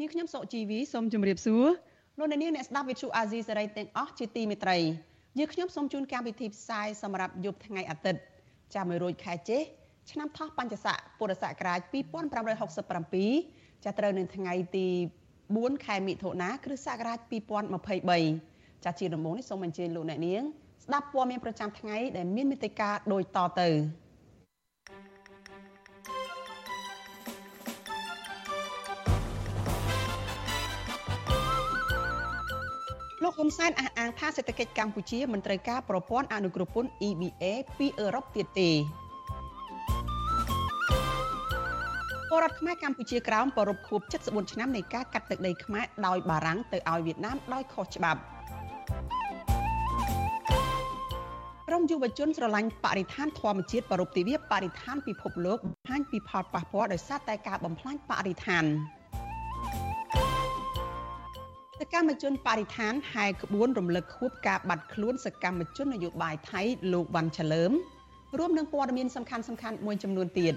នាងខ្ញុំសុជីវីសូមជម្រាបសួរលោកអ្នកនាងអ្នកស្ដាប់វិទ្យុអាស៊ីសេរីទាំងអស់ជាទីមេត្រីយើងខ្ញុំសូមជូនកម្មវិធីផ្សាយសម្រាប់យប់ថ្ងៃអាទិត្យចាំ100ខែចេសឆ្នាំថោះបัญចស័កពុរសករាជ2567ចាប់ត្រូវនៅថ្ងៃទី4ខែមិថុនាគ្រិស្តសករាជ2023ចាជាដំបូងនេះសូមអញ្ជើញលោកអ្នកនាងស្ដាប់ព័ត៌មានប្រចាំថ្ងៃដែលមានមេត្តាដូចតទៅ លោកហ៊ុនសែនអះអាងថាសេដ្ឋកិច្ចកម្ពុជាមិនត្រូវការប្រព័ន្ធអនុគ្រោះពន្ធ EBA ពីអឺរ៉ុបទៀតទេពលរដ្ឋខ្មែរកម្ពុជាក្រោមប្រពខួប74ឆ្នាំនៃការកាត់ទឹកដីខ្មែរដោយបារាំងទៅឲ្យវៀតណាមដោយខុសច្បាប់ក្រុមយុវជនស្រឡាញ់បរិស្ថានធម្មជាតិប្រពទិវាបរិស្ថានពិភពលោកបង្ហាញពីផលប៉ះពាល់ដោយសារតែការបំផ្លាញបរិស្ថាន សកម្មជនបរិស្ថានហែក្បួនរំលឹកខួបការបាត់ខ្លួនសកម្មជននយោបាយថៃលោកវ៉ាន់ឆលើមរួមនឹងព័ត៌មានសំខាន់សំខាន់មួយចំនួនទៀត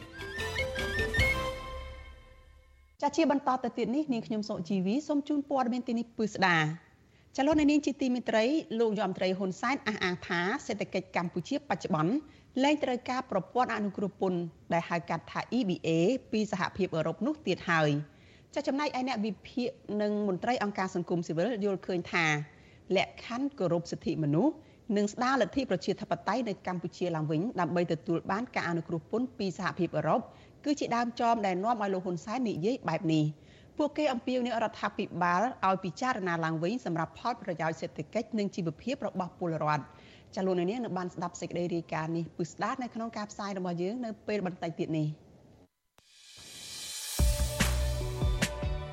ចាជាបន្តទៅទៀតនេះនាងខ្ញុំសុជីវីសូមជូនព័ត៌មានទីនេះពឺស្ដាចលនានាងជាទីមេត្រីលោកយមត្រីហ៊ុនសែនអះអាងថាសេដ្ឋកិច្ចកម្ពុជាបច្ចុប្បន្នលែងត្រូវការប្រព័ន្ធអនុគ្រោះពន្ធដែលហៅកាត់ថា EBA ពីសហភាពអឺរ៉ុបនោះទៀតហើយ ចាចំណែកឯអ្នកវិភាគនិងមន្ត្រីអង្គការសង្គមស៊ីវិលយល់ឃើញថាលក្ខខណ្ឌគោរពសិទ្ធិមនុស្សនិងស្ដារលទ្ធិប្រជាធិបតេយ្យនៅកម្ពុជាឡើងវិញដើម្បីទទួលបានការអនុគ្រោះពន្ធពីសហភាពអឺរ៉ុបគឺជាដើមចមដែលនាំឲ្យលោកហ៊ុនសែននិយាយបែបនេះពួកគេអំពាវនាវរដ្ឋាភិបាលឲ្យពិចារណាឡើងវិញសម្រាប់ផលប្រយោជន៍សេដ្ឋកិច្ចនិងជីវភាពរបស់ពលរដ្ឋចាលោកនាងនៅបានស្ដាប់សេចក្តីរាយការណ៍នេះពឹស្ដារនៅក្នុងការផ្សាយរបស់យើងនៅពេលបន្តិចទៀតនេះ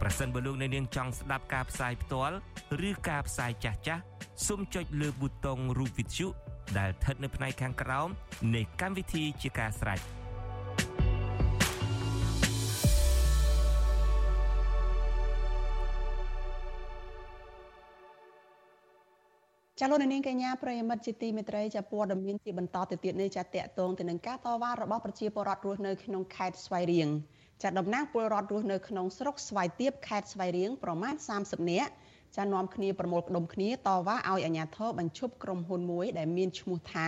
ប្រសិនបើលោកអ្នកនាងចង់ស្ដាប់ការផ្សាយផ្ទាល់ឬការផ្សាយចាស់ចាស់សូមចុចលើប៊ូតុងរូប Vithu ដែលស្ថិតនៅផ្នែកខាងក្រោមនៃកម្មវិធីជាការស្រេច។ចាលោកនាងកញ្ញាប្រិយមិត្តជាទីមេត្រីចាព័ត៌មានជាបន្តទៅទៀតនេះចាតកតងទៅនឹងការតវ៉ារបស់ប្រជាពលរដ្ឋរស់នៅក្នុងខេត្តស្វាយរៀង ចាតំណាងពលរដ្ឋរស់នៅក្នុងស្រុកស្វាយទៀបខេត្តស្វាយរៀងប្រមាណ30នាក់ចានាំគ្នាប្រមូលផ្ដុំគ្នាតវ៉ាឲ្យអាជ្ញាធរបញ្ឈប់ក្រុមហ៊ុនមួយដែលមានឈ្មោះថា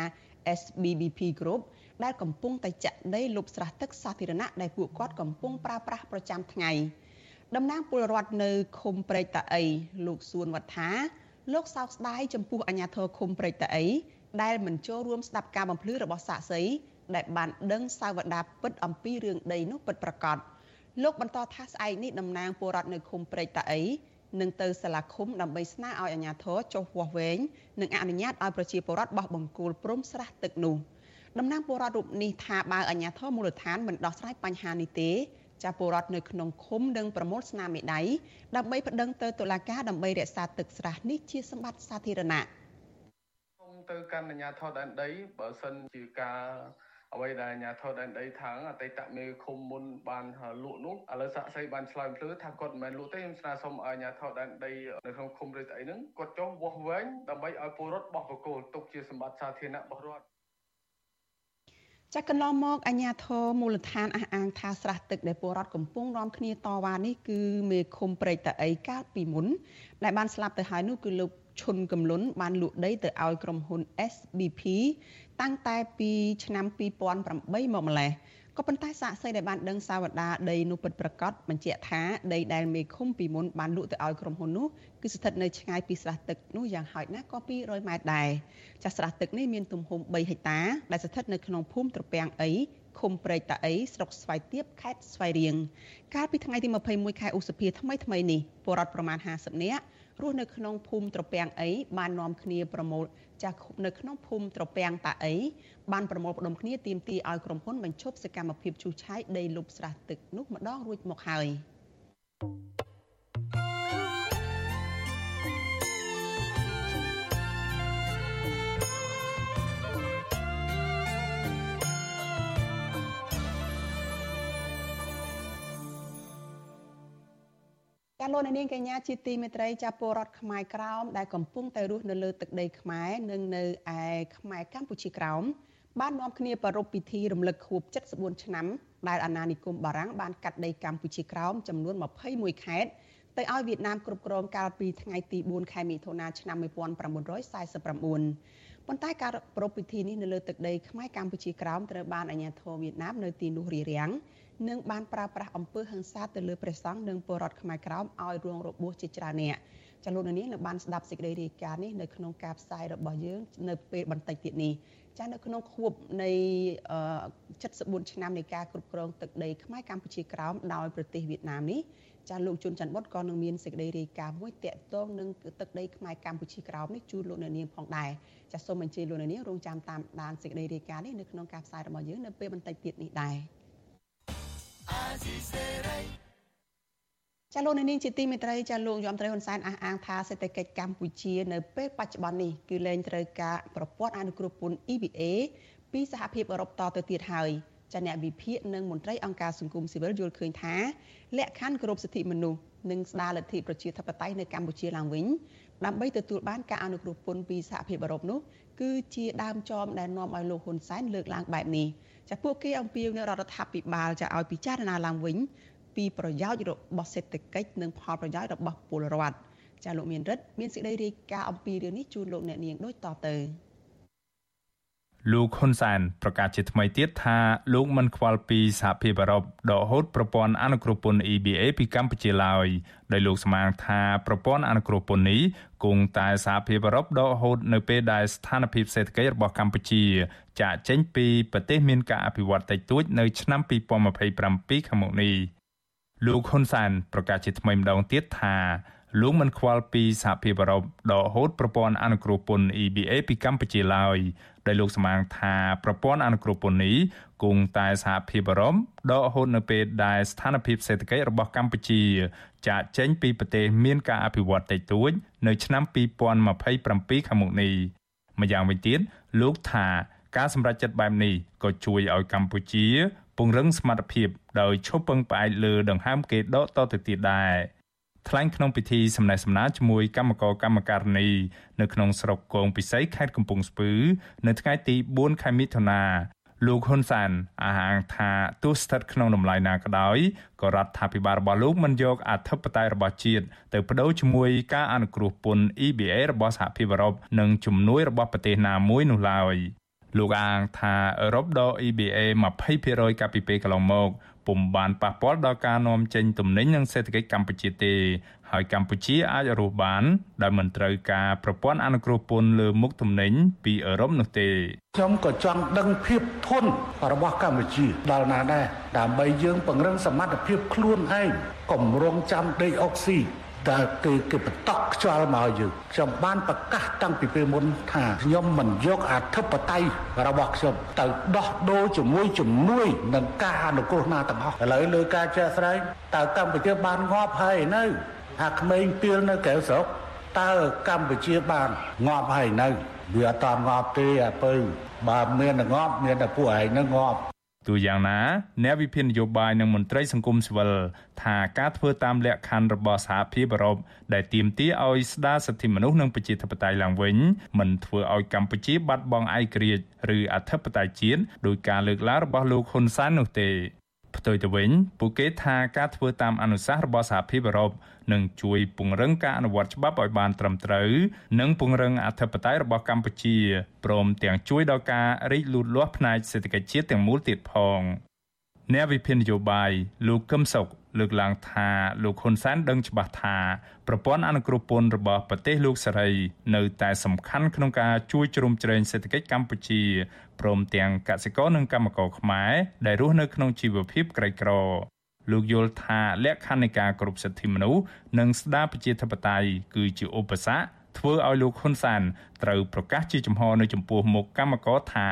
SBBP Group ដែលកំពុងតែចាក់ដីលុបស្រះទឹកសាធារណៈដែលពួកគាត់កំពុងប្រើប្រាស់ប្រចាំថ្ងៃតំណាងពលរដ្ឋនៅឃុំព្រែកតាអីលោកសួនវត្ថាលោកសោកស្ដាយចំពោះអាញាធរឃុំព្រែកតាអីដែលមិនចូលរួមស្ដាប់ការបំភ្លឺរបស់សាកសី ដែលបានដឹងសាវតាពិតអំពីរឿងដីនោះពិតប្រាកដលោកបន្តថាស្អែកនេះតំណាងពលរដ្ឋនៅឃុំព្រែកតាអីនឹងទៅសាលាឃុំដើម្បីស្នើឲ្យអាជ្ញាធរចុះវាស់វែងនិងអនុញ្ញាតឲ្យប្រជាពលរដ្ឋបោះបង្គោលព្រំស្រះទឹកនោះតំណាងពលរដ្ឋរូបនេះថាបើអាជ្ញាធរមូលដ្ឋានមិនដោះស្រាយបញ្ហានេះទេចាពលរដ្ឋនៅក្នុងឃុំនឹងប្រមូលស្នាមមេដៃដើម្បីប្តឹងទៅតុលាការដើម្បីរក្សាទឹកស្រះនេះជាសម្បត្តិសាធារណៈសូមទៅកាន់អាជ្ញាធរដែនដីបើសិនជាការ អ្វីដែលអាជ្ញាធរដែនដីថាងអតីតមេឃុំមុនបានលក់នោះឥឡូវសាក់សីបានឆ្លើយភ្លឺថាគាត់មិនមែនលក់ទេខ្ញុំស្នើសុំឲ្យអាជ្ញាធរដែនដីនៅក្នុងឃុំឬស្អីហ្នឹងគាត់ចុះវាស់វែងដើម្បីឲ្យពលរដ្ឋបោះបកគោលទុកជាសម្បត្តិសាធារណៈរបស់រដ្ឋចាក់កន្លងមកអាជ្ញាធរមូលដ្ឋានអះអាងថាស្រះទឹកដែលពលរដ្ឋកំពុងនាំគ្នាតវ៉ានេះគឺមេឃុំព្រែកតាអីកាលពីមុនដែលបានស្លាប់ទៅហើយនោះគឺលោក ឈុនកំលុនបានលក់ដីទៅឲ្យក្រុមហ៊ុន SBP តាំងតែពីឆ្នាំ2008មកម្លេះក៏ប៉ុន្តែសាកសីដែលបានដឹងសាវតាដីនោះពិតប្រាកដបញ្ជាក់ថាដីដែលមេឃុំពីមុនបានលក់ទៅឲ្យក្រុមហ៊ុននោះគឺស្ថិតនៅឆ្ងាយពីស្រះទឹកនោះយ៉ាងហោចណាស់ក៏200ម៉ែត្រដែរចាស់ស្រះទឹកនេះមានទំហំ3ហិកតាដែលស្ថិតនៅក្នុងភូមិត្រពាំងអីឃុំព្រែកតាអីស្រុកស្វាយទៀបខេត្តស្វាយរៀងកាលពីថ្ងៃទី21ខែឧសភាថ្មីថ្មីនេះពលរដ្ឋប្រមាណ50នាក់ រស់នៅក្នុងភូមិត្រពាំងអីបាននាំគ្នាប្រមូលចាស់នៅក្នុងភូមិត្រពាំងតាអីបានប្រមូលផ្ដុំគ្នាទាមទារឲ្យក្រុមហ៊ុនបញ្ឈប់សកម្មភាពឈូសឆាយដីលុបស្រះទឹកនោះម្ដងរួចមកហើយ។ ចាលោកនាងកញ្ញាជាទីមេត្រីចាពលរដ្ឋខ្មែរក្រោមដែលកំពុងតែរស់នៅលើទឹកដីខ្មែរនិងនៅឯខ្មែរកម្ពុជាក្រោមបាននាំគ្នាប្រារព្ធពិធីរំលឹកខួប74ឆ្នាំដែលអាណានិគមបារាំងបានកាត់ដីកម្ពុជាក្រោមចំនួន21ខេត្តទៅឲ្យវៀតណាមគ្រប់គ្រងកាលពីថ្ងៃទី4ខែមិថុនាឆ្នាំ1949ប៉ុន្តែការប្រារព្ធពិធីនេះនៅលើទឹកដីខ្មែរកម្ពុជាក្រោមត្រូវបានអាជ្ញាធរវៀតណាមនៅទីនោះរារាំង និងបានប្រើប្រាស់អំពើហិង្សាទៅលើព្រះសង្ឃនិងពលរដ្ឋខ្មែរក្រោមឲ្យរងរបួសជាច្រើនអ្នកចាលោកនាងនៅបានស្ដាប់សេចក្តីរាយការណ៍នេះនៅក្នុងការផ្សាយរបស់យើងនៅពេលបន្តិចទៀតនេះចានៅក្នុងខួបនៃ74ឆ្នាំនៃការគ្រប់គ្រងទឹកដីខ្មែរកម្ពុជាក្រោមដោយប្រទេសវៀតណាមនេះចាលោកជួនច័ន្ទបុតក៏នឹងមានសេចក្តីរាយការណ៍មួយតាក់ទងនឹងទឹកដីខ្មែរកម្ពុជាក្រោមនេះជូនលោកអ្នកនាងផងដែរចាសូមអញ្ជើញលោកអ្នកនាងរងចាំតាមដានសេចក្តីរាយការណ៍នេះនៅក្នុងការផ្សាយរបស់យើងនៅពេលបន្តិចទៀតនេះដែរ ចាលោកនាងជាទីមេត្រីចាលោកយមត្រីហ៊ុនសែនអះអាងថាសេដ្ឋកិច្ចកម្ពុជានៅពេលបច្ចុប្បន្ននេះគឺលែងត្រូវការប្រព័ន្ធអនុគ្រោះពន្ធ EBA ពីសហភាពអឺរ៉ុបតទៅទៀតហើយចាអ្នកវិភាគនិងមន្ត្រីអង្គការសង្គមស៊ីវិលយល់ឃើញថាលក្ខខណ្ឌគោរពសិទ្ធិមនុស្សនិងស្ដារលទ្ធិប្រជាធិបតេយ្យនៅកម្ពុជាឡើងវិញដើម្បីទទួលបានការអនុគ្រោះពន្ធពីសហភាពអឺរ៉ុបនោះគឺជាដើមចមដែលនាំឲ្យលោកហ៊ុនសែនលើកឡើងបែបនេះ ចាពួកគេអំពាវនាវរដ្ឋាភិបាលចាឲ្យពិចារណាឡើងវិញ ពីប្រយោជន៍របស់សេដ្ឋកិច្ចនិងផលប្រយោជន៍របស់ពលរដ្ឋចាលោកមានរិទ្ធមានសេចក្តីរាយការណ៍អំពីរឿងនេះជូនលោកអ្នកនាងដូចតទៅ លោកហ៊ុនសែនប្រកាសជាថ្មីទៀតថាលោកមិនខ្វល់ពីសហភាពអឺរ៉ុបដកហូតប្រព័ន្ធអនុគ្រោះពន្ធ EBA ពីកម្ពុជាឡើយដោយលោកស្មានថាប្រព័ន្ធអនុគ្រោះពន្ធនេះគង់តែសហភាពអឺរ៉ុបដកហូតនៅពេលដែលស្ថានភាពសេដ្ឋកិច្ចរបស់កម្ពុជាចាក់ចេញពីប្រទេសមានការអភិវឌ្ឍតិចតួចនៅឆ្នាំ2027ខាងមុខនេះលោកហ៊ុនសែនប្រកាសជាថ្មីម្ដងទៀតថា លោកមិនខ្វល់ពីសហភាពអឺរ៉ុបដកហូតប្រព័ន្ធអនុគ្រោះពន្ធ EBA ពីកម្ពុជាឡើយដោយលោកស្មាងថាប្រព័ន្ធអនុគ្រោះពន្ធនេះគង់តែសហភាពអឺរ៉ុបដកហូតនៅពេលដែលស្ថានភាពសេដ្ឋកិច្ចរបស់កម្ពុជាចាកចេញពីប្រទេសមានការអភិវឌ្ឍតិចតួចនៅឆ្នាំ2027ខាងមុខនេះម្យ៉ាងវិញទៀតលោកថាការសម្រេចចិត្តបែបនេះក៏ជួយឲ្យកម្ពុជាពង្រឹងសមត្ថភាពដោយឈប់ពឹងផ្អែកលើដង្ហើមគេដកតទៅទៀតដែរ ថ្លែងក្នុងពិធីសំណេះសំណាលជាមួយគណៈកម្មការកម្មការនីនៅក្នុងស្រុកគងពិសីខេត្តកំពង់ស្ពឺ នៅថ្ងៃទី4ខែមិថុនាលោកហ៊ុនសានអះអាងថាទោះស្ថិតក្នុងតម្លៃណាក៏ដោយក៏រដ្ឋាភិបាលរបស់លោកមិនយកអធិបតេយ្យរបស់ជាតិទៅបដូរជាមួយការអនុគ្រោះពន្ធ EBA របស់សហភាពអឺរ៉ុបនិងជំនួយរបស់ប្រទេសណាមួយនោះឡើយលោកអាងថាអឺរ៉ុបដក EBA 20%កាលពីពេលកន្លងមក ពុំបានប៉ះពាល់ដល់ការនាំចេញទំនិញនិងសេដ្ឋកិច្ចកម្ពុជាទេហើយកម្ពុជាអាចរស់បានដោយមិនត្រូវការប្រព័ន្ធអនុគ្រោះពន្ធលើមុខទំនិញពីអឺរ៉ុបនោះទេខ្ញុំក៏ចង់ដឹងភាពធន់របស់កម្ពុជាដល់ណាដែរដើម្បីយើងពង្រឹងសមត្ថភាពខ្លួនឯងកុំរងចាំដេកអុកស៊ី តែគេគេបតក់ខ្យល់មកយើងខ្ញុំបានប្រកាសតាំងពីពេលមុនថាខ្ញុំមិនយកអធិបតេយ្យរបស់ខ្ញុំទៅដោះដូរជាមួយជំនួយនឹងការអនុគ្រោះណាទាំងអស់ឥឡូវលើការចេះស្ដែងតើកម្ពុជាបានងាប់ហើយនៅអាក្មេងពីលនៅក្រៅស្រុកតើកម្ពុជាបានងាប់ហើយនៅវាអត់ងាប់ទេអាពៅបើមានងាប់មានតែពួកឯងនឹងងាប់ ទោះយ៉ាងណាអ្នកវិភាគនយោបាយនិងមន្ត្រីសង្គមស៊ីវិលថាការធ្វើតាមលក្ខខណ្ឌរបស់សហភាពអឺរ៉ុបដែលទាមទារឲ្យស្ដារសិទ្ធិមនុស្សនិងប្រជាធិបតេយ្យឡើងវិញមិនធ្វើឲ្យកម្ពុជាបាត់បង់ឯករាជ្យឬអធិបតេយ្យជាតិដោយការលើកឡើងរបស់លោកហ៊ុនសែននោះទេផ្ទុយទៅវិញពួកគេថាការធ្វើតាមអនុសាសន៍របស់សហភាពអឺរ៉ុប នឹងជួយពង្រឹងការអនុវត្តច្បាប់ឲ្យបានត្រឹមត្រូវនិងពង្រឹងអធិបតេយ្យរបស់កម្ពុជាព្រមទាំងជួយដល់ការរីកលូតលាស់ផ្នែកសេដ្ឋកិច្ចជាតិទាំងមូលទៀតផងអ្នកវិភាគនយោបាយលោកកឹមសុខលើកឡើងថាលោកហ៊ុនសែនដឹងច្បាស់ថាប្រព័ន្ធអនុគ្រោះពន្ធរបស់ប្រទេសលោកសេរីនៅតែសំខាន់ក្នុងការជួយជ្រោមជ្រែងសេដ្ឋកិច្ចកម្ពុជាព្រមទាំងកសិករនិងកម្មករខ្មែរដែលរស់នៅក្នុងជីវភាពក្រីក្រ លោកយល់ថាលក្ខខណ្ឌនៃការគោរពសិទ្ធិមនុស្សនិងស្ដារប្រជាធិបតេយ្យគឺជាឧបសគ្គធ្វើឲ្យលោកហ៊ុនសែនត្រូវប្រកាសជាចំហនៅចំពោះមុខកម្មករថា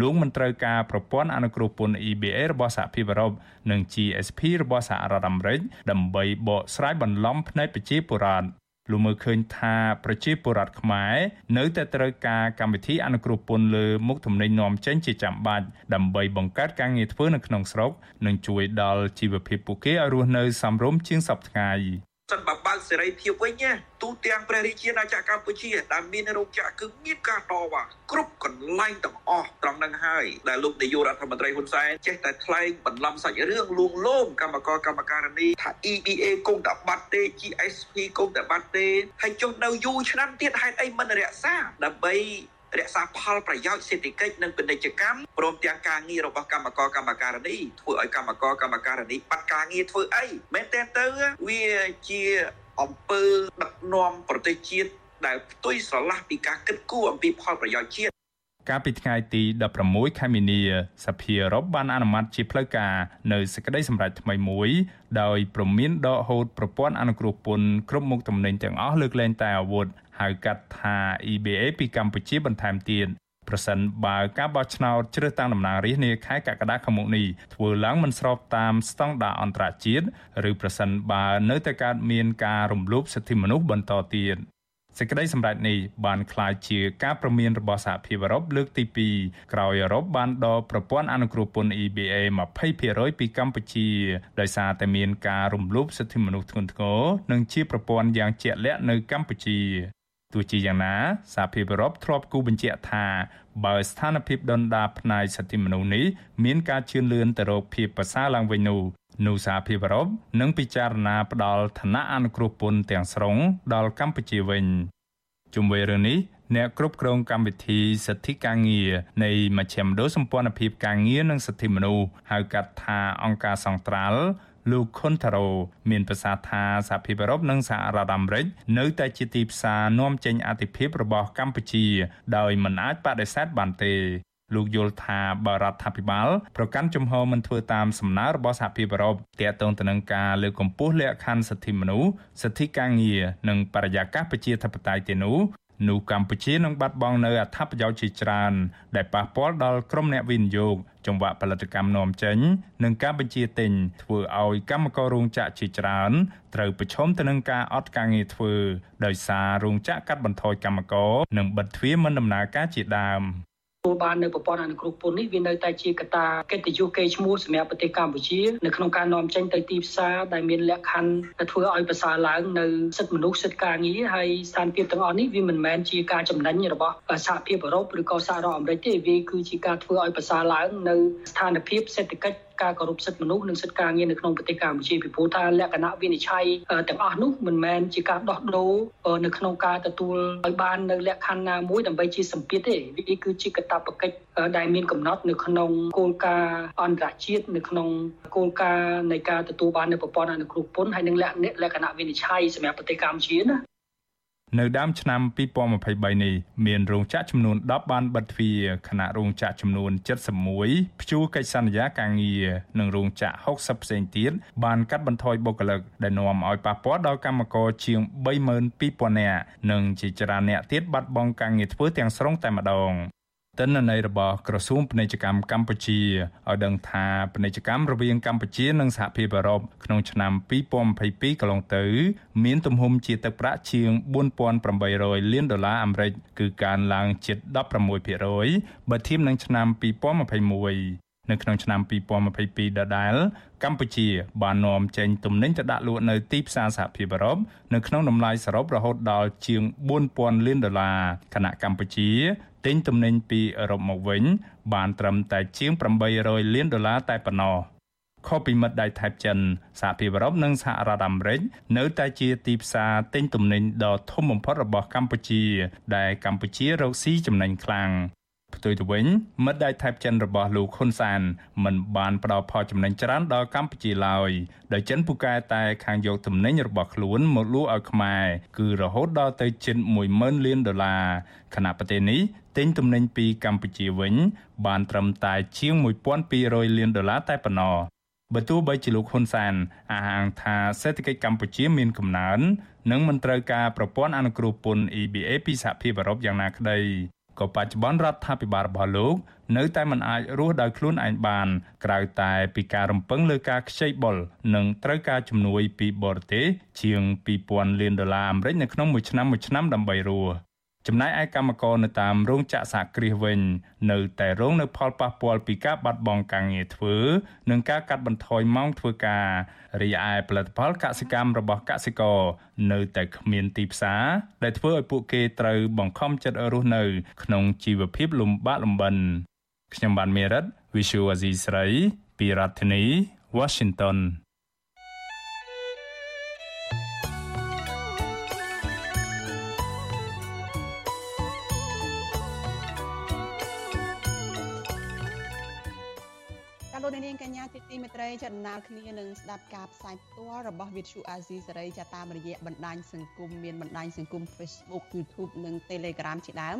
លោកមិនត្រូវការប្រព័ន្ធអនុគ្រោះពន្ធ EBA របស់សហភាពអឺរ៉ុបនិង GSP របស់សហរដ្ឋអាមេរិកដើម្បីបកស្រាយបន្លំផ្នែកប្រជាពលរដ្ឋ លោកមើលឃើញថាប្រជាពលរដ្ឋខ្មែរនៅតែត្រូវការកម្មវិធីអនុគ្រោះពន្ធលើមុខទំនិញនាំចេញជាចាំបាច់ដើម្បីបង្កើតការងារធ្វើនៅក្នុងស្រុកនិងជួយដល់ជីវភាពពួកគេឲ្យរស់នៅសមរម្យជាងសពថ្ងៃ សិនបើបើកសេរីភាពវិញណាទូទាំងព្រះរាជាណាចក្រកម្ពុជាដែលមានរោងចក្រគឺមានការតវ៉ាគ្រប់កន្លែងទាំងអស់ត្រង់នឹងហើយដែលលោកនាយករដ្ឋមន្ត្រីហ៊ុនសែនចេះតែថ្លែងបន្លំសាច់រឿងលួងលោមកម្មករកម្មការនីថា EBA គង់តែបាត់ទេ GSP គង់តែបាត់ទេហើយចុះនៅយូរឆ្នាំទៀតហេតុអីមិនរក្សាដើម្បី រក្សាផលប្រយោជន៍សេដ្ឋកិច្ចនិងពាណិជ្ជកម្មព្រមទាំងការងាររបស់កម្មករកម្មការនីធ្វើឲ្យកម្មករកម្មការនីបាត់ការងារធ្វើអីមែនតើទៅវាជាអំពើដឹកនាំប្រទេសជាតិដែលផ្ទុយស្រឡះពីការគិតគូរអំពីផលប្រយោជន៍ជាតិកាលពីថ្ងៃទី16ខែមីនាសភាអឺរ៉ុបបានអនុម័តជាផ្លូវការនៅសេចក្តីសម្រេចថ្មីមួយដោយប្រមានដកហូតប្រព័ន្ធអនុគ្រោះពន្ធគ្រប់មុខទំនិញទាំងអស់លើកលែងតែអាវុធ ហៅកាត់ថា EBA ពីកម្ពុជាបន្ថែមទៀតប្រសិនបើការបោះឆ្នោតជ្រើសតាំងតំណាងរាស្ត្រនាខែកក្កដាខាងមុខនេះធ្វើឡើងមិនស្របតាមស្តង់ដារអន្តរជាតិឬប្រសិនបើនៅតែកើតមានការរំលោភសិទ្ធិមនុស្សបន្តទៀតសេចក្តីសម្រេចនេះបានក្លាយជាការព្រមានរបស់សហភាពអឺរ៉ុបលើកទី2ក្រោយអឺរ៉ុបបានដកប្រព័ន្ធអនុគ្រោះពន្ធ EBA 20%ពីកម្ពុជាដោយសារតែមានការរំលោភសិទ្ធិមនុស្សធ្ងន់ធ្ងរនិងជាប្រព័ន្ធយ៉ាងជាក់លាក់នៅកម្ពុជា ទោះជាយ៉ាងណាសហភាពអឺរ៉ុបធ្លាប់គូបញ្ជាក់ថាបើស្ថានភាពដុនដាបផ្នែកសិទ្ធិមនុស្សនេះមានការជឿនលឿនទៅរកភាពប្រសើរឡើងវិញនោះនោះសហភាពអឺរ៉ុបនឹងពិចារណាផ្ដល់ឋានៈអនុគ្រោះពន្ធទាំងស្រុងដល់កម្ពុជាវិញជុំវិញរឿងនេះអ្នកគ្រប់គ្រងកម្មវិធីសិទ្ធិការងារនៃមជ្ឈមណ្ឌលសម្ព័ន្ធភាពការងារនិងសិទ្ធិមនុស្សហៅកាត់ថាអង្គការសង្ត្រាល់ លោកខុនតារ៉ូមានប្រសាសន៍ថាសហភាពអឺរ៉ុបនិងសហរដ្ឋអាមេរិកនៅតែជាទីផ្សារនាំចេញអតិភិបរបស់កម្ពុជា ដោយមិនអាចបដិសេធបានទេលោកយល់ថាបរដ្ឋាភិបាលប្រកាន់ជំហរមិនធ្វើតាមសំណើរបស់សហភាពអឺរ៉ុបទាក់ទងទៅនឹងការលើកកម្ពស់លក្ខខណ្ឌសិទ្ធិមនុស្សសិទ្ធិការងារនិងបរិយាកាសប្រជាធិបតេយ្យទេនោះ នោះកម្ពុជានឹងបាត់បង់នៅអត្ថប្រយោជន៍ជាច្រើន ដែលប៉ះពាល់ដល់ក្រុមអ្នកវិនិយោគចង្វាក់ផលិតកម្មនាំចេញ និងការបញ្ជាទិញធ្វើឲ្យកម្មកររោងចក្រជាច្រើនត្រូវប្រឈមទៅនឹងការអត់ការងារធ្វើដោយសាររោងចក្រកាត់បន្ថយកម្មករនិងបិទទ្វារមិនដំណើរការជាដើមទទួ លបាននៅប្រព័ន្ធអនុគ្រោះពន្ធនេះវានៅតែជាកត្តាកិត្តិយសកេរ្តិ៍ឈ្មោះសម្រាប់ប្រទេសកម្ពុជានៅក្នុងការនាំចេញទៅទីផ្សារដែលមានលក្ខខណ្ឌដែលធ្វើឲ្យប្រសើរឡើងនៅសិទ្ធិមនុស្សសិទ្ធិការងារហើយស្ថានភាពទាំងអស់នេះវាមិនមែនជាការចំណេញរបស់សហភាពអឺរ៉ុបឬក៏សហរដ្ឋអាមេរិកទេវាគឺជាការធ្វើឲ្យប្រសើរឡើងនៅស្ថានភាពសេដ្ឋកិច្ច ការគោរពសិទ្ធិមនុស្សនិងសិទ្ធិការងារនៅក្នុងប្រទេសកម្ពុជាពីព្រោះថាលក្ខណៈវិនិច្ឆ័យទាំងអស់នោះមិនមែនជាការដោះដូរនៅក្នុងការទទួលឲ្យបាននៅលក្ខខណ្ឌណាមួយដើម្បីជាសម្ពាធទេវាគឺជាកាតព្វកិច្ចដែលមានកំណត់នៅក្នុងគោលការណ៍អន្តរជាតិនៅក្នុងគោលការណ៍នៃការទទួលបាននៅប្រព័ន្ធអនុគ្រោះពន្ធហើយនិងលក្ខណៈវិនិច្ឆ័យសម្រាប់ប្រទេសកម្ពុជាណា នៅដើមឆ្នាំ2023នេះមានរោងចក្រចំនួន10បានបិទទ្វារខណៈរោងចក្រចំនួន71ព្យួរកិច្ចសន្យាការងារនិងរោងចក្រ60ផ្សេងទៀតបានកាត់បន្ថយបុគ្គលិកដែលនាំឲ្យប៉ះពាល់ដល់កម្មករជាង32,000នាក់និងជាច្រើនអ្នកទៀតបាត់បង់ការងារធ្វើទាំងស្រុងតែម្ដង ទិន្នន័យរបស់ក្រសួងពាណិជ្ជកម្មកម្ពុជាឲ្យដឹងថាពាណិជ្ជកម្មរវាងកម្ពុជានិងសហភាពអឺរ៉ុបក្នុងឆ្នាំ2022កន្លងទៅ មានទំហំជាទឹកប្រាក់ជាង4800លានដុល្លារអាមេរិកគឺកើនឡើងជិត16%បើធៀបនឹងឆ្នាំ2021នៅក្នុងឆ្នាំ2022ដដែលកម្ពុជាបាននាំចេញទំនិញទៅដាក់លក់នៅទីផ្សារសហភាពអឺរ៉ុបនៅក្នុងតម្លៃសរុបរហូតដល់ជាង4000លានដុល្លារខណៈកម្ពុជា ទិញទំនិញពីអឺរ៉ុបមកវិញ បានត្រឹមតែជាង800លានដុល្លារតែប៉ុណ្ណោះខុសពីមិត្តដៃថៃចិនសហភាពអឺរ៉ុបនិងសហរដ្ឋអាមេរិកនៅតែជាទីផ្សារទិញទំនិញដ៏ធំបំផុតរបស់កម្ពុជា ដែលកម្ពុជារកស៊ីចំណេញខ្លាំងផ្ទុយទៅវិញមិត្តដៃថៃចិនរបស់លោកហ៊ុនសានមិនបានផ្ដល់ផលចំណេញច្រើនដល់កម្ពុជាឡើយដោយចិនពូកែតែខាងយកទំនិញរបស់ខ្លួនមកលក់ឲ្យខ្មែរគឺរហូតដល់ទៅជិត10000លានដុល្លារខណៈប្រទេសនេះ ទិញទំនិញពីកម្ពុជាវិញ បានត្រឹមតែជាង1200លានដុល្លារតែប៉ុណ្ណោះបើទោះបីជាលោកហ៊ុនសានអះអាងថាសេដ្ឋកិច្ចកម្ពុជាមានកំណើននិងមិនត្រូវការប្រព័ន្ធអនុគ្រោះពន្ធ EBA ពីសហភាពអឺរ៉ុបយ៉ាងណាក្តីក៏បច្ចុប្បន្នរដ្ឋាភិបាលរបស់លោកនៅតែមិនអាចរស់ដោយខ្លួនឯងបាន ក្រៅតែពីការរំពឹងលើការខ្ចីបុលនិងត្រូវការជំនួយពីបរទេសជាង2000លានដុល្លារអាមេរិកនៅក្នុងមួយឆ្នាំមួយឆ្នាំដើម្បីរស់ ចំណែកឯកម្មករនៅតាមរោងចក្រសហគ្រាសវិញ នៅតែរងនៅផលប៉ះពាល់ពីការបាត់បង់ការងារធ្វើនិងការកាត់បន្ថយម៉ោងធ្វើការរីឯផលិតផលកសិកម្មរបស់កសិករនៅតែគ្មានទីផ្សារដែលធ្វើឲ្យពួកគេត្រូវបង្ខំចិត្តរស់នៅ ក្នុងជីវភាពលំបាកលំបិនខ្ញុំបានមេរិត Visual Asia ស្រី ពីរដ្ឋធានី Washington រីចាដំណើរគ្នានឹងស្ដាប់ការផ្សាយផ្ទាល់របស់ Vithu Azizi សេរីចាតាមរយៈបណ្ដាញសង្គមមានបណ្ដាញសង្គម Facebook YouTube និង Telegram ជាដើម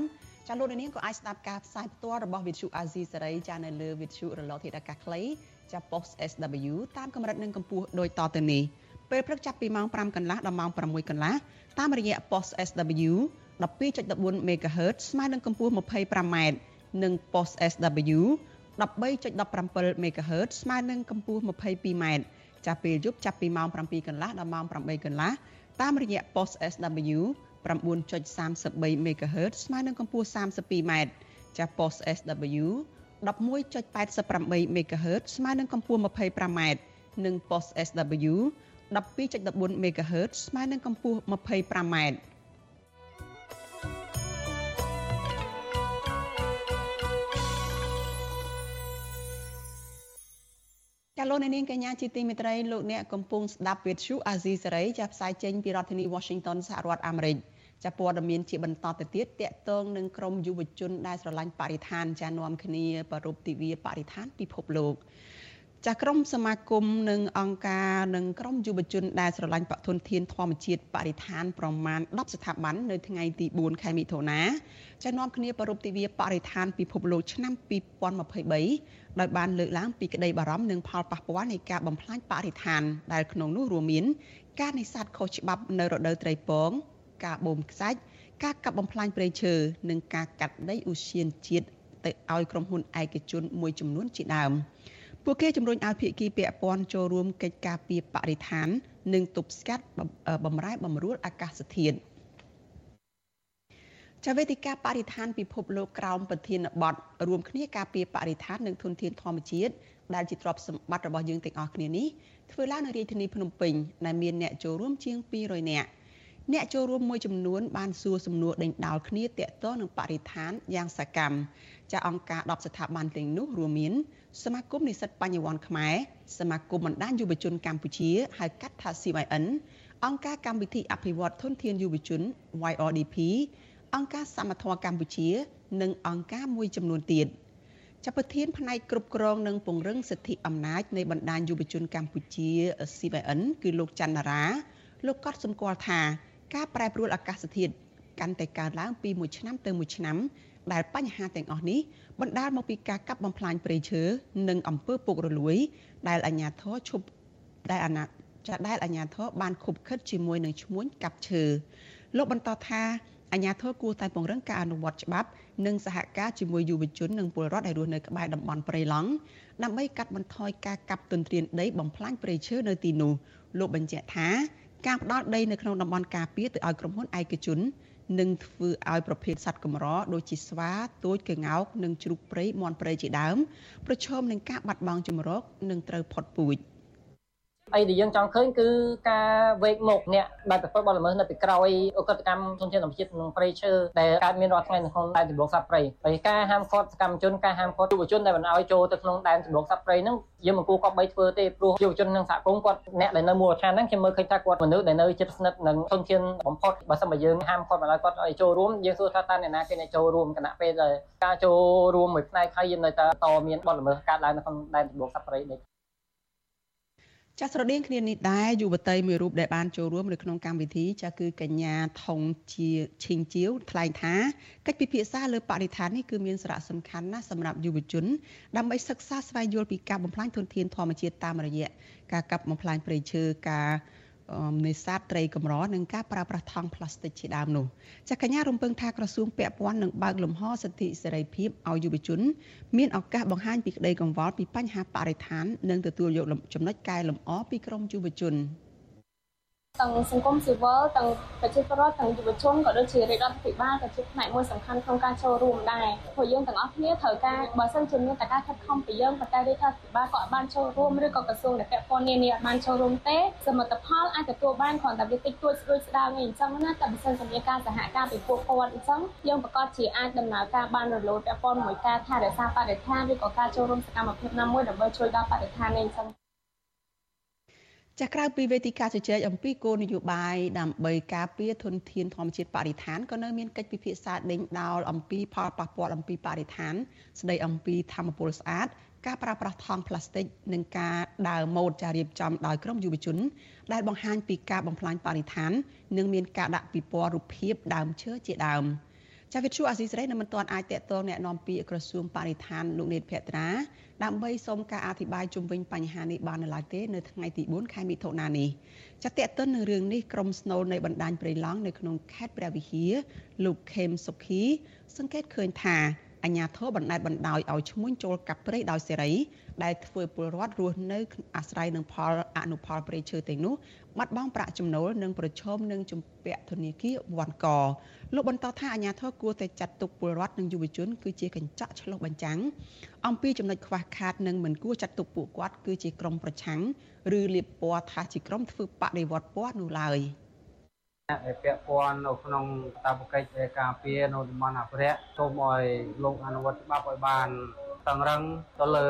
ចាលោកនាងក៏អាចស្ដាប់ការផ្សាយផ្ទាល់របស់ Vithu Azizi សេរីចានៅលើ Vithu រលកធាតុអាកាសខ្លីចា Post SW តាមកម្រិតនិងកម្ពស់ដូចតទៅនេះពេលព្រឹកចាប់ពីម៉ោង5កន្លះដល់ម៉ោង6កន្លះតាមរយៈ Post SW 12.14 MHz ស្មើនឹងកម្ពស់ 25m និង Post SW 13.17 MHz ស្មើនឹងកម្ពស់ 22m ចាប់ពេលយប់ចាប់ពីម៉ោង7កន្លះដល់ម៉ោង8កន្លះតាមរយៈ post SW 9.33 MHz ស្មើនឹងកម្ពស់ 32m ចាស់ post SW 11.88 MHz ស្មើនឹងកម្ពស់ 25m និង post SW 12.14 MHz ស្មើនឹងកម្ពស់ 25m ចាលោកនាងកញ្ញាជាទីមេត្រីលោកអ្នកកំពុងស្ដាប់វិទ្យុអាស៊ីសេរីចាផ្សាយចេញពីរដ្ឋធានី Washington សហរដ្ឋអាមេរិកចាព័ត៌មានជាបន្តទៅទៀតតកតងនឹងក្រមយុវជនដែលស្រឡាញ់បរិស្ថានចានាំគ្នាប្រពៃទិវាបរិស្ថានពិភពលោក ចាក្រមសមាគមនិងអង្គការនិងក្រមយុវជនដែលស្រឡាញ់បទុនធានធម្មជាតិបរិស្ថានប្រមាណ10ស្ថាប័ននៅថ្ងៃទី4ខែមិថុនាចានាំគ្នាប្រពៃទិវាបរិស្ថានពិភពលោកឆ្នាំ2023ដោយបានលើកឡើងពីក្តីបារម្ភនិងផលប៉ះពាល់នៃការបំផ្លាញបរិស្ថានដែលក្នុងនោះរួមមាន ការនេសាទខុសច្បាប់នៅរដូវត្រីពង ការបូមខ្សាច់ការកាប់បំផ្លាញព្រៃឈើនិងការកាត់ដីឧស្សាហជាតិទៅឲ្យក្រុមហ៊ុនឯកជនមួយចំនួនជាដើម។ ពួកគេជំរុញឲ្យភាគីពាក់ព័ន្ធចូលរួមកិច្ចការពីបរិស្ថាន និងទប់ស្កាត់បំរែបំរួលអាកាសធាតុចាវេទិកាបរិស្ថានពិភពលោកក្រោមប្រធានបទរួមគ្នាការពីបរិស្ថាននិងធនធានធម្មជាតិដែលជាទ្រព្យសម្បត្តិរបស់យើងទាំងអស់គ្នានេះធ្វើឡើងនៅរាជធានីភ្នំពេញដែលមានអ្នកចូលរួមជាង200នាក់ អ្នកចូលរួមមួយចំនួនបានសួរសំណួរដេញដោលគ្នាទាក់ទងនឹងបរិស្ថានយ៉ាងសកម្មចាអង្គការ10ស្ថាប័នទាំងនោះរួមមានសមាគមនិស្សិតបញ្ញវន្តខ្មែរសមាគមបណ្ដាញយុវជនកម្ពុជាហៅកាត់ថា CYN អង្គការកម្មវិធីអភិវឌ្ឍធនធានយុវជន YRDP អង្គការសមត្ថៈកម្ពុជា និងអង្គការមួយចំនួនទៀតចាប់ប្រធានផ្នែកគ្រប់គ្រងនិងពង្រឹងសិទ្ធិអំណាចនៃបណ្ដាញយុវជនកម្ពុជា CYN គឺលោកច័ន្ទរាលោកក៏សម្គាល់ថា ការប្រែប្រួលអាកាសធាតុកាន់តែកើនឡើងពីមួយឆ្នាំទៅមួយឆ្នាំដែលបញ្ហាទាំងអស់នេះបណ្ដាលមកពីការកាប់បំផ្លាញព្រៃឈើនិងអំពើពុករលួយ ដែលអាជ្ញាធរឈប់ដែលអាណាចាដែលអាជ្ញាធរបានខុបខិតជាមួយនឹងឈ្មួញកាប់ឈើលោកបន្តថាអាជ្ញាធរគួរតែពង្រឹងការអនុវត្តច្បាប់ និងសហការជាមួយយុវជននិងពលរដ្ឋដែលរស់នៅក្បែរតំបន់ព្រៃឡង់ដើម្បីកាត់បន្ថយការកាប់ទន្ទ្រានដីបំផ្លាញព្រៃឈើនៅទីនោះលោកបញ្ជាក់ថា ការផ្ដល់ដីនៅក្នុងតំបន់ការពារទៅឲ្យក្រុមហ៊ុនឯកជននិងធ្វើឲ្យប្រភេទសត្វកម្រដូចជាស្វាទូចក្ងោកនិងជ្រូកព្រៃមាន់ព្រៃជាដើមប្រឈមនឹងការបាត់បង់ជំរកនិងត្រូវផុតពូជ អីដែលយើងចង់ឃើញគឺការវេកមុខអ្នកដែលប្រព្រឹត្តបទល្មើសនៅពីក្រោយអកតកម្មធនធានធម្មជាតិក្នុងព្រៃឈើដែលកើតមានរាល់ថ្ងៃនៅក្នុងដែនជម្រកសត្វព្រៃហើយការហាមឃាត់សកម្មជនការហាមឃាត់យុវជនដែលមិនឲ្យចូលទៅក្នុងដែនជម្រកសត្វព្រៃហ្នឹងយើងមិនគួរគប្បីធ្វើទេព្រោះយុវជននិងសហគមន៍គាត់អ្នកដែលនៅមូលដ្ឋានហ្នឹងខ្ញុំមើលឃើញថាគាត់មនុស្សដែលនៅជិតស្និទ្ធនឹងធនធានបំផុតបើសិនបើយើងហាមគាត់មិនឲ្យគាត់ឲ្យចូលរួមយើងសួរថាតើអ្នកណាគេអ្នកចូលរួមគណៈពេលដែលការចូលរួមមួយផ្នែកហើយយើងនៅតែតមានបទល្មើសកើតឡើងនៅក្នុងដែនជម្រកសត្វព្រៃនេះ ចាស់ស្រដៀងគ្នានេះដែរយុវតីមួយរូបដែលបានចូលរួមនៅក្នុងកម្មវិធីចាស់គឺកញ្ញាថងជាឈិងជាវថ្លែងថាកិច្ចពិភាក្សាលើបរិស្ថាននេះគឺមានសារៈសំខាន់ណាស់សម្រាប់យុវជនដើម្បីសិក្សាស្វែងយល់ពីការបំផ្លាញធនធានធម្មជាតិតាមរយៈការកាប់បំផ្លាញព្រៃឈើការ នេសាទត្រីកម្រនិងការប្រើប្រាស់ថង់ប្លាស្ទិកជាដើមនោះចាកញ្ញារំពឹងថាក្រសួងពាក់ព័ន្ធនឹងបើកលំហសិទ្ធិសេរីភាពឲ្យយុវជន មានឱកាសបង្ហាញពីក្តីកង្វល់ពីបញ្ហាបរិស្ថាននិងទទួលយកចំណុចកែលម្អពីក្រមយុវជន។ ទាំងសង្គមស៊ីវិលទាំងប្រជាពលរដ្ឋទាំងយុវជនក៏ដូចជារាជរដ្ឋាភិបាលក៏ជាផ្នែកមួយសំខាន់ក្នុងការចូលរួមដែរព្រោះយើងទាំងអស់គ្នាត្រូវការបើសិនជាមានតែការខិតខំពីយើងប៉ុន្តែរាជរដ្ឋាភិបាលក៏អាចបានចូលរួមឬក៏ក្រសួងដែលពាក់ព័ន្ធនានាអាចបានចូលរួមទេសមិទ្ធផលអាចទទួលបានគ្រាន់តែវាតិចតួចស្រួយស្ដាវអីអញ្ចឹងណាតែបើសិនជាមានការសហការពីពួកគាត់អញ្ចឹងយើងប្រកាសជាអាចដំណើរការបានរលូនពាក់ព័ន្ធមួយការថែរក្សាបរិស្ថានឬក៏ការចូលរួមសកម្មភាពណាមួយដើម្បីជួយដល់បរិស្ថាននេះអញ្ចឹង ចាក្រៅពីវេទិកាជជែកអំពីគោលនយោបាយដើម្បីការពារធនធានធម្មជាតិបរិស្ថានក៏នៅមានកិច្ចពិភាក្សាដេញដោលអំពីផលប៉ះពាល់អំពីបរិស្ថាន ស្ដីអំពីធម្មពលស្អាតការប្រើប្រាស់ថង់ប្លាស្ទិកនិងការដើរម៉ូដចារៀបចំដោយក្រុមយុវជន ដែលបង្ហាញពីការបំផ្លាញបរិស្ថាន និងមានការដាក់ពិព័រណ៍រូបភាពដើមឈើជាដើម។ ចាវិទ្យុអាស៊ីសេរីនៅមិនទាន់អាចតេតងแนะនាំពីក្រសួងបរិស្ថានលោកនេតភក្ត្រាដើម្បីសូមការអធិប្បាយជុំវិញបញ្ហានេះបាននៅឡើយទេនៅថ្ងៃទី4ខែមិថុនានេះចាតេតងនឹងរឿងនេះក្រុមស្នូលនៃបណ្ដាញព្រៃឡង់នៅក្នុងខេត្តព្រះវិហារលោកខេមសុខី សង្កេតឃើញថា អញ្ញាធិបបណ្ដេតបណ្ដោយឲ្យឈ្មួញចូលកាប់ព្រៃដោយសេរីដែលធ្វើពលរដ្ឋរស់នៅអាស្រ័យនឹងផលអនុផលព្រៃឈើទាំងនោះបាត់បង់ប្រាក់ចំណូលនិងប្រឈមនឹងជំពាក់ធនាគារវ៉ាន់កលោកបន្តថាអាញាធរគួរតែចាត់ទុកពលរដ្ឋនិងយុវជន គឺជាកញ្ចក់ឆ្លុះបញ្ចាំងអំពីចំណុចខ្វះខាតនិងមិនគួរចាត់ទុកពួកគាត់គឺជាក្រុមប្រឆាំងឬលៀបពណ៌ថាជាក្រុមធ្វើបដិវត្តពណ៌នោះឡើយអ្នក ដែលពាក់ព័ន្ធនៅក្នុងតាបកិច្ចនៃការពារនៅតំបន់អភិរក្សសូមឲ្យលោកអនុវត្តច្បាប់ឲ្យបានតឹងរឹងទៅលើ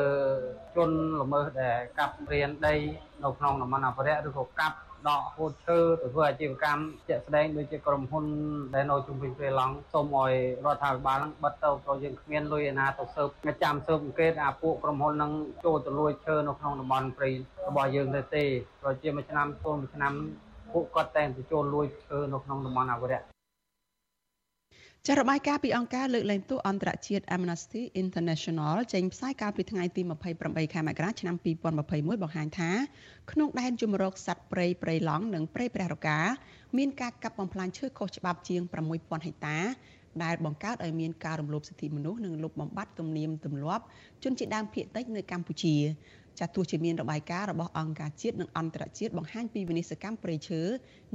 ជនល្មើសដែលកាប់រៀនដី នៅក្នុងតំបន់អភិរក្សឬក៏កាប់ដកហូតឈើទៅធ្វើអាជីវកម្មជាក់ស្ដែងដូចជាក្រុមហ៊ុនដែលនៅជុំវិញព្រៃឡង់សូមឲ្យរដ្ឋាភិបាលនឹងបិទទៅព្រោះយើងគ្មានលុយឯណាទៅស៊ើបចាំស៊ើបអង្កេតអាពួកក្រុមហ៊ុននឹងចូលទៅលួចឈើនៅក្នុងតំបន់ព្រៃរបស់យើងទៅទេព្រោះជាមួយឆ្នាំទល់មួយឆ្នាំ ពួកគាត់តែងទៅចូលលួចឈើនៅក្នុងតំបន់អភិរក្សចាររបាយការណ៍ពីអង្គការលើកលែងទោសអន្តរជាតិ Amnesty International ចេញផ្សាយកាលពីថ្ងៃទី28ខែមករាឆ្នាំ2021បង្ហាញថាក្នុងដែនជំរកសត្វព្រៃព្រៃឡង់និងព្រៃព្រះរកាមានការកាប់បំផ្លាញឈើខុសច្បាប់ជាង6000ហិកតាដែលបង្កើតឲ្យមានការរំលោភសិទ្ធិមនុស្សនិងលុបបំបាត់ទំនៀមទម្លាប់ជនជាតិដើមភាគតិចនៅកម្ពុជា ចាទោះជាមានរបាយការណ៍របស់អង្គការជាតិនិងអន្តរជាតិបង្ហាញពីវិនិស្សកម្មព្រៃឈើ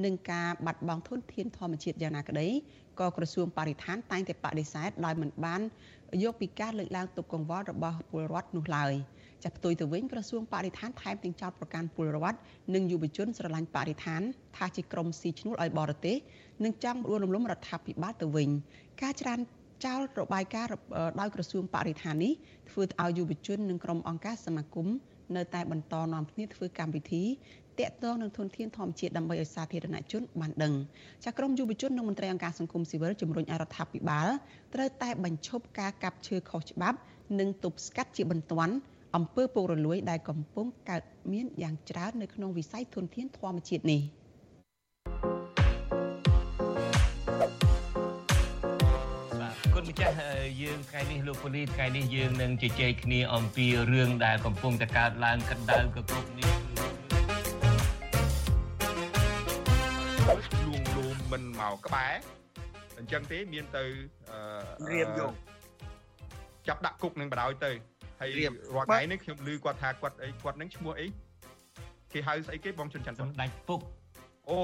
និងការបាត់បង់ធនធានធម្មជាតិយ៉ាងណាក្តីក៏ក្រសួងបរិស្ថានតែងតែបដិសេធដោយមិនបានយកពីការលើកឡើងទុកកង្វល់របស់ពលរដ្ឋនោះឡើយចាផ្ទុយទៅវិញក្រសួងបរិស្ថានថែមទាំងចោទប្រកាន់ពលរដ្ឋនិងយុវជនស្រឡាញ់បរិស្ថានថាជាក្រុមស៊ីឈ្នួលឲ្យបរទេសនិងចង់រួលរំលំរដ្ឋាភិបាលទៅវិញការច្រានចោលរបាយការណ៍ដោយក្រសួងបរិស្ថាននេះធ្វើឲ្យយុវជននិងក្រុមអង្គការសមាគម នៅតែបន្តនាំគ្នាធ្វើកម្មវិធីតាក់ទងនឹងធនធានធម្មជាតិដើម្បីឲ្យសាធារណជនបានដឹងចាក្រមយុវជននិងមន្ត្រីអង្គការសង្គមស៊ីវិលជំរុញឲ្យរដ្ឋាភិបាលត្រូវតែបញ្ឈប់ការកាប់ឈើខុសច្បាប់ និងទប់ស្កាត់ជាបន្ទាន់អំពើពុករលួយដែលកំពុងកើតមានយ៉ាងច្រើននៅក្នុងវិស័យធនធានធម្មជាតិនេះ។ ម្ចាស់យើងថ្ងៃនេះលោកពូលីថ្ងៃនេះយើងនឹងជជែកគ្នាអំពីរឿងដែលកំពុងតែកើតឡើងកណ្ដៅកគុកនេះលួងលោមមិនមកក្បែរអញ្ចឹងទេមានទៅរៀមយកចាប់ដាក់គុកនឹងបដ ாய் ទៅហើយរាល់ថ្ងៃនេះខ្ញុំឮគាត់ថាគាត់អីគាត់នឹងឈ្មោះអីគេហៅស្អីគេបងជុនច័ន្ទសម្ដេចពុក អូ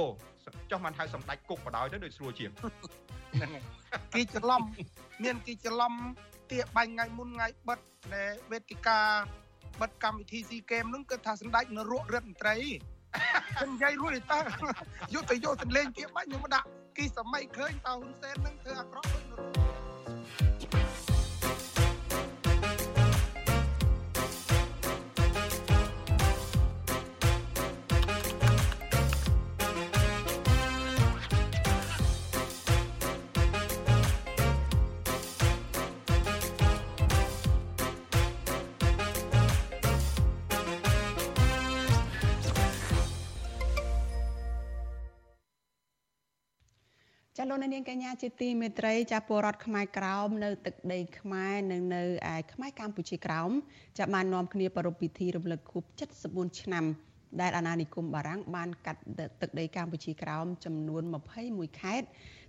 ចុះមិនហៅសម្ដេចគុកបដ ாய் ទៅដូចស្រួលជាងហ្នឹងគេច្រឡំមានគេច្រឡំទាបាញ់ថ្ងៃមុនថ្ងៃបិទដែលវេទិកាបិទកម្មវិធីស៊ីហ្គេមហ្នឹងគឺថាសម្ដេចនរោររដ្ឋមន្ត្រីខ្ញុំនិយាយរួចតើយកទៅយកទន្លេងទៀតបាច់ខ្ញុំដាក់គីសម័យឃើញតើហ៊ុនសែននឹងធ្វើអាក្រក់ដូចនោះ លោកនាងកញ្ញាជាទីមេត្រីចាពលរដ្ឋខ្មែរក្រោមនៅទឹកដីខ្មែរនិងនៅឯខ្មែរកម្ពុជាក្រោមចាបាននាំគ្នាប្រារព្ធពិធីរំលឹកខួប74ឆ្នាំដែលអាណានិគមបារាំងបានកាត់ទឹកដីកម្ពុជាក្រោមចំនួន21ខេត្ត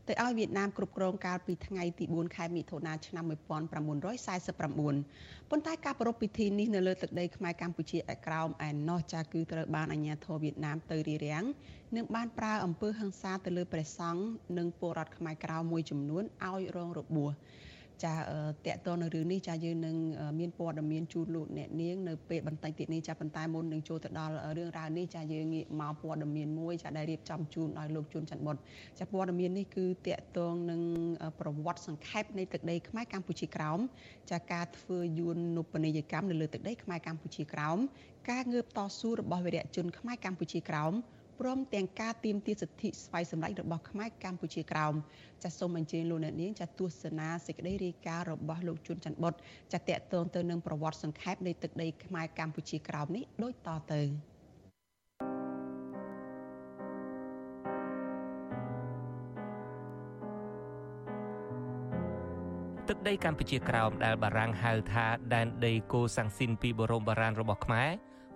ទៅឲ្យវៀតណាមគ្រប់គ្រងកាលពីថ្ងៃទី4ខែមិថុនាឆ្នាំ1949ប៉ុន្តែការប្រារព្ធពិធីនេះនៅលើទឹកដីខ្មែរកម្ពុជាឯក្រោមឯណោះចាគឺត្រូវបានអាជ្ញាធរវៀតណាមទៅរារាំងនិងបានប្រើអំពើហិង្សាទៅលើព្រះសង្ឃនិងពលរដ្ឋខ្មែរក្រៅមួយចំនួនឲ្យរងរបួស ចាតកតនៅរឿងនេះចាយើងនឹងមានព័ត៌មានជូនលោកអ្នកនាងនៅពេលបន្តិចទៀតនេះចាប៉ុន្តែមុននឹងចូលទៅដល់រឿងរ៉ាវនេះចាយើងងាកមកព័ត៌មានមួយចាដែលរៀបចំជូនដោយលោកជួនច័ន្ទបុតចាព័ត៌មាននេះគឺតកតងនឹងប្រវត្តិសង្ខេបនៃទឹកដីខ្មែរកម្ពុជាក្រោមចាការធ្វើយួននុបនីយកម្មនៅលើទឹកដីខ្មែរកម្ពុជាក្រោមការងើបតស៊ូរបស់វីរៈជនខ្មែរកម្ពុជាក្រោម ព្រមទាំងការទៀមទាសិទ្ធិស្វ័យសម្រេចរបស់ខ្មែរកម្ពុជាក្រោមចាសសូមអញ្ជើញលោកអ្នកនាងចាសទស្សនាសេចក្តីរាយការណ៍របស់លោកជួនច័ន្ទបុតចាសតកតងទៅនឹងប្រវត្តិសង្ខេបនៃទឹកដីខ្មែរកម្ពុជាក្រោមនេះដូចតទៅទឹកដីកម្ពុជាក្រោមដែលបារាំងហៅថាដែនដីកូសាំងស៊ីនពីបរមបារាណរបស់ខ្មែរ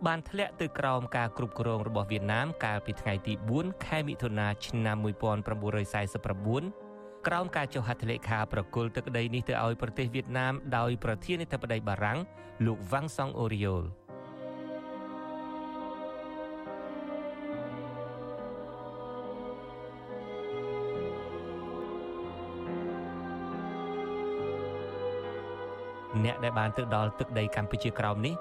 បានធ្លាក់ទៅក្រោមការគ្រប់គ្រងរបស់វៀតណាមកាលពីថ្ងៃទី4ខែមិថុនាឆ្នាំ1949ក្រោមការចុះហត្ថលេខាប្រគល់ទឹកដីនេះទៅឲ្យប្រទេសវៀតណាមដោយប្រធានាធិបតីបារាំងលោកវ៉ាងសុងអូរីយ៉ូលអ្នកដែលបានទៅដល់ទឹកដីកម្ពុជាក្រោមនេះ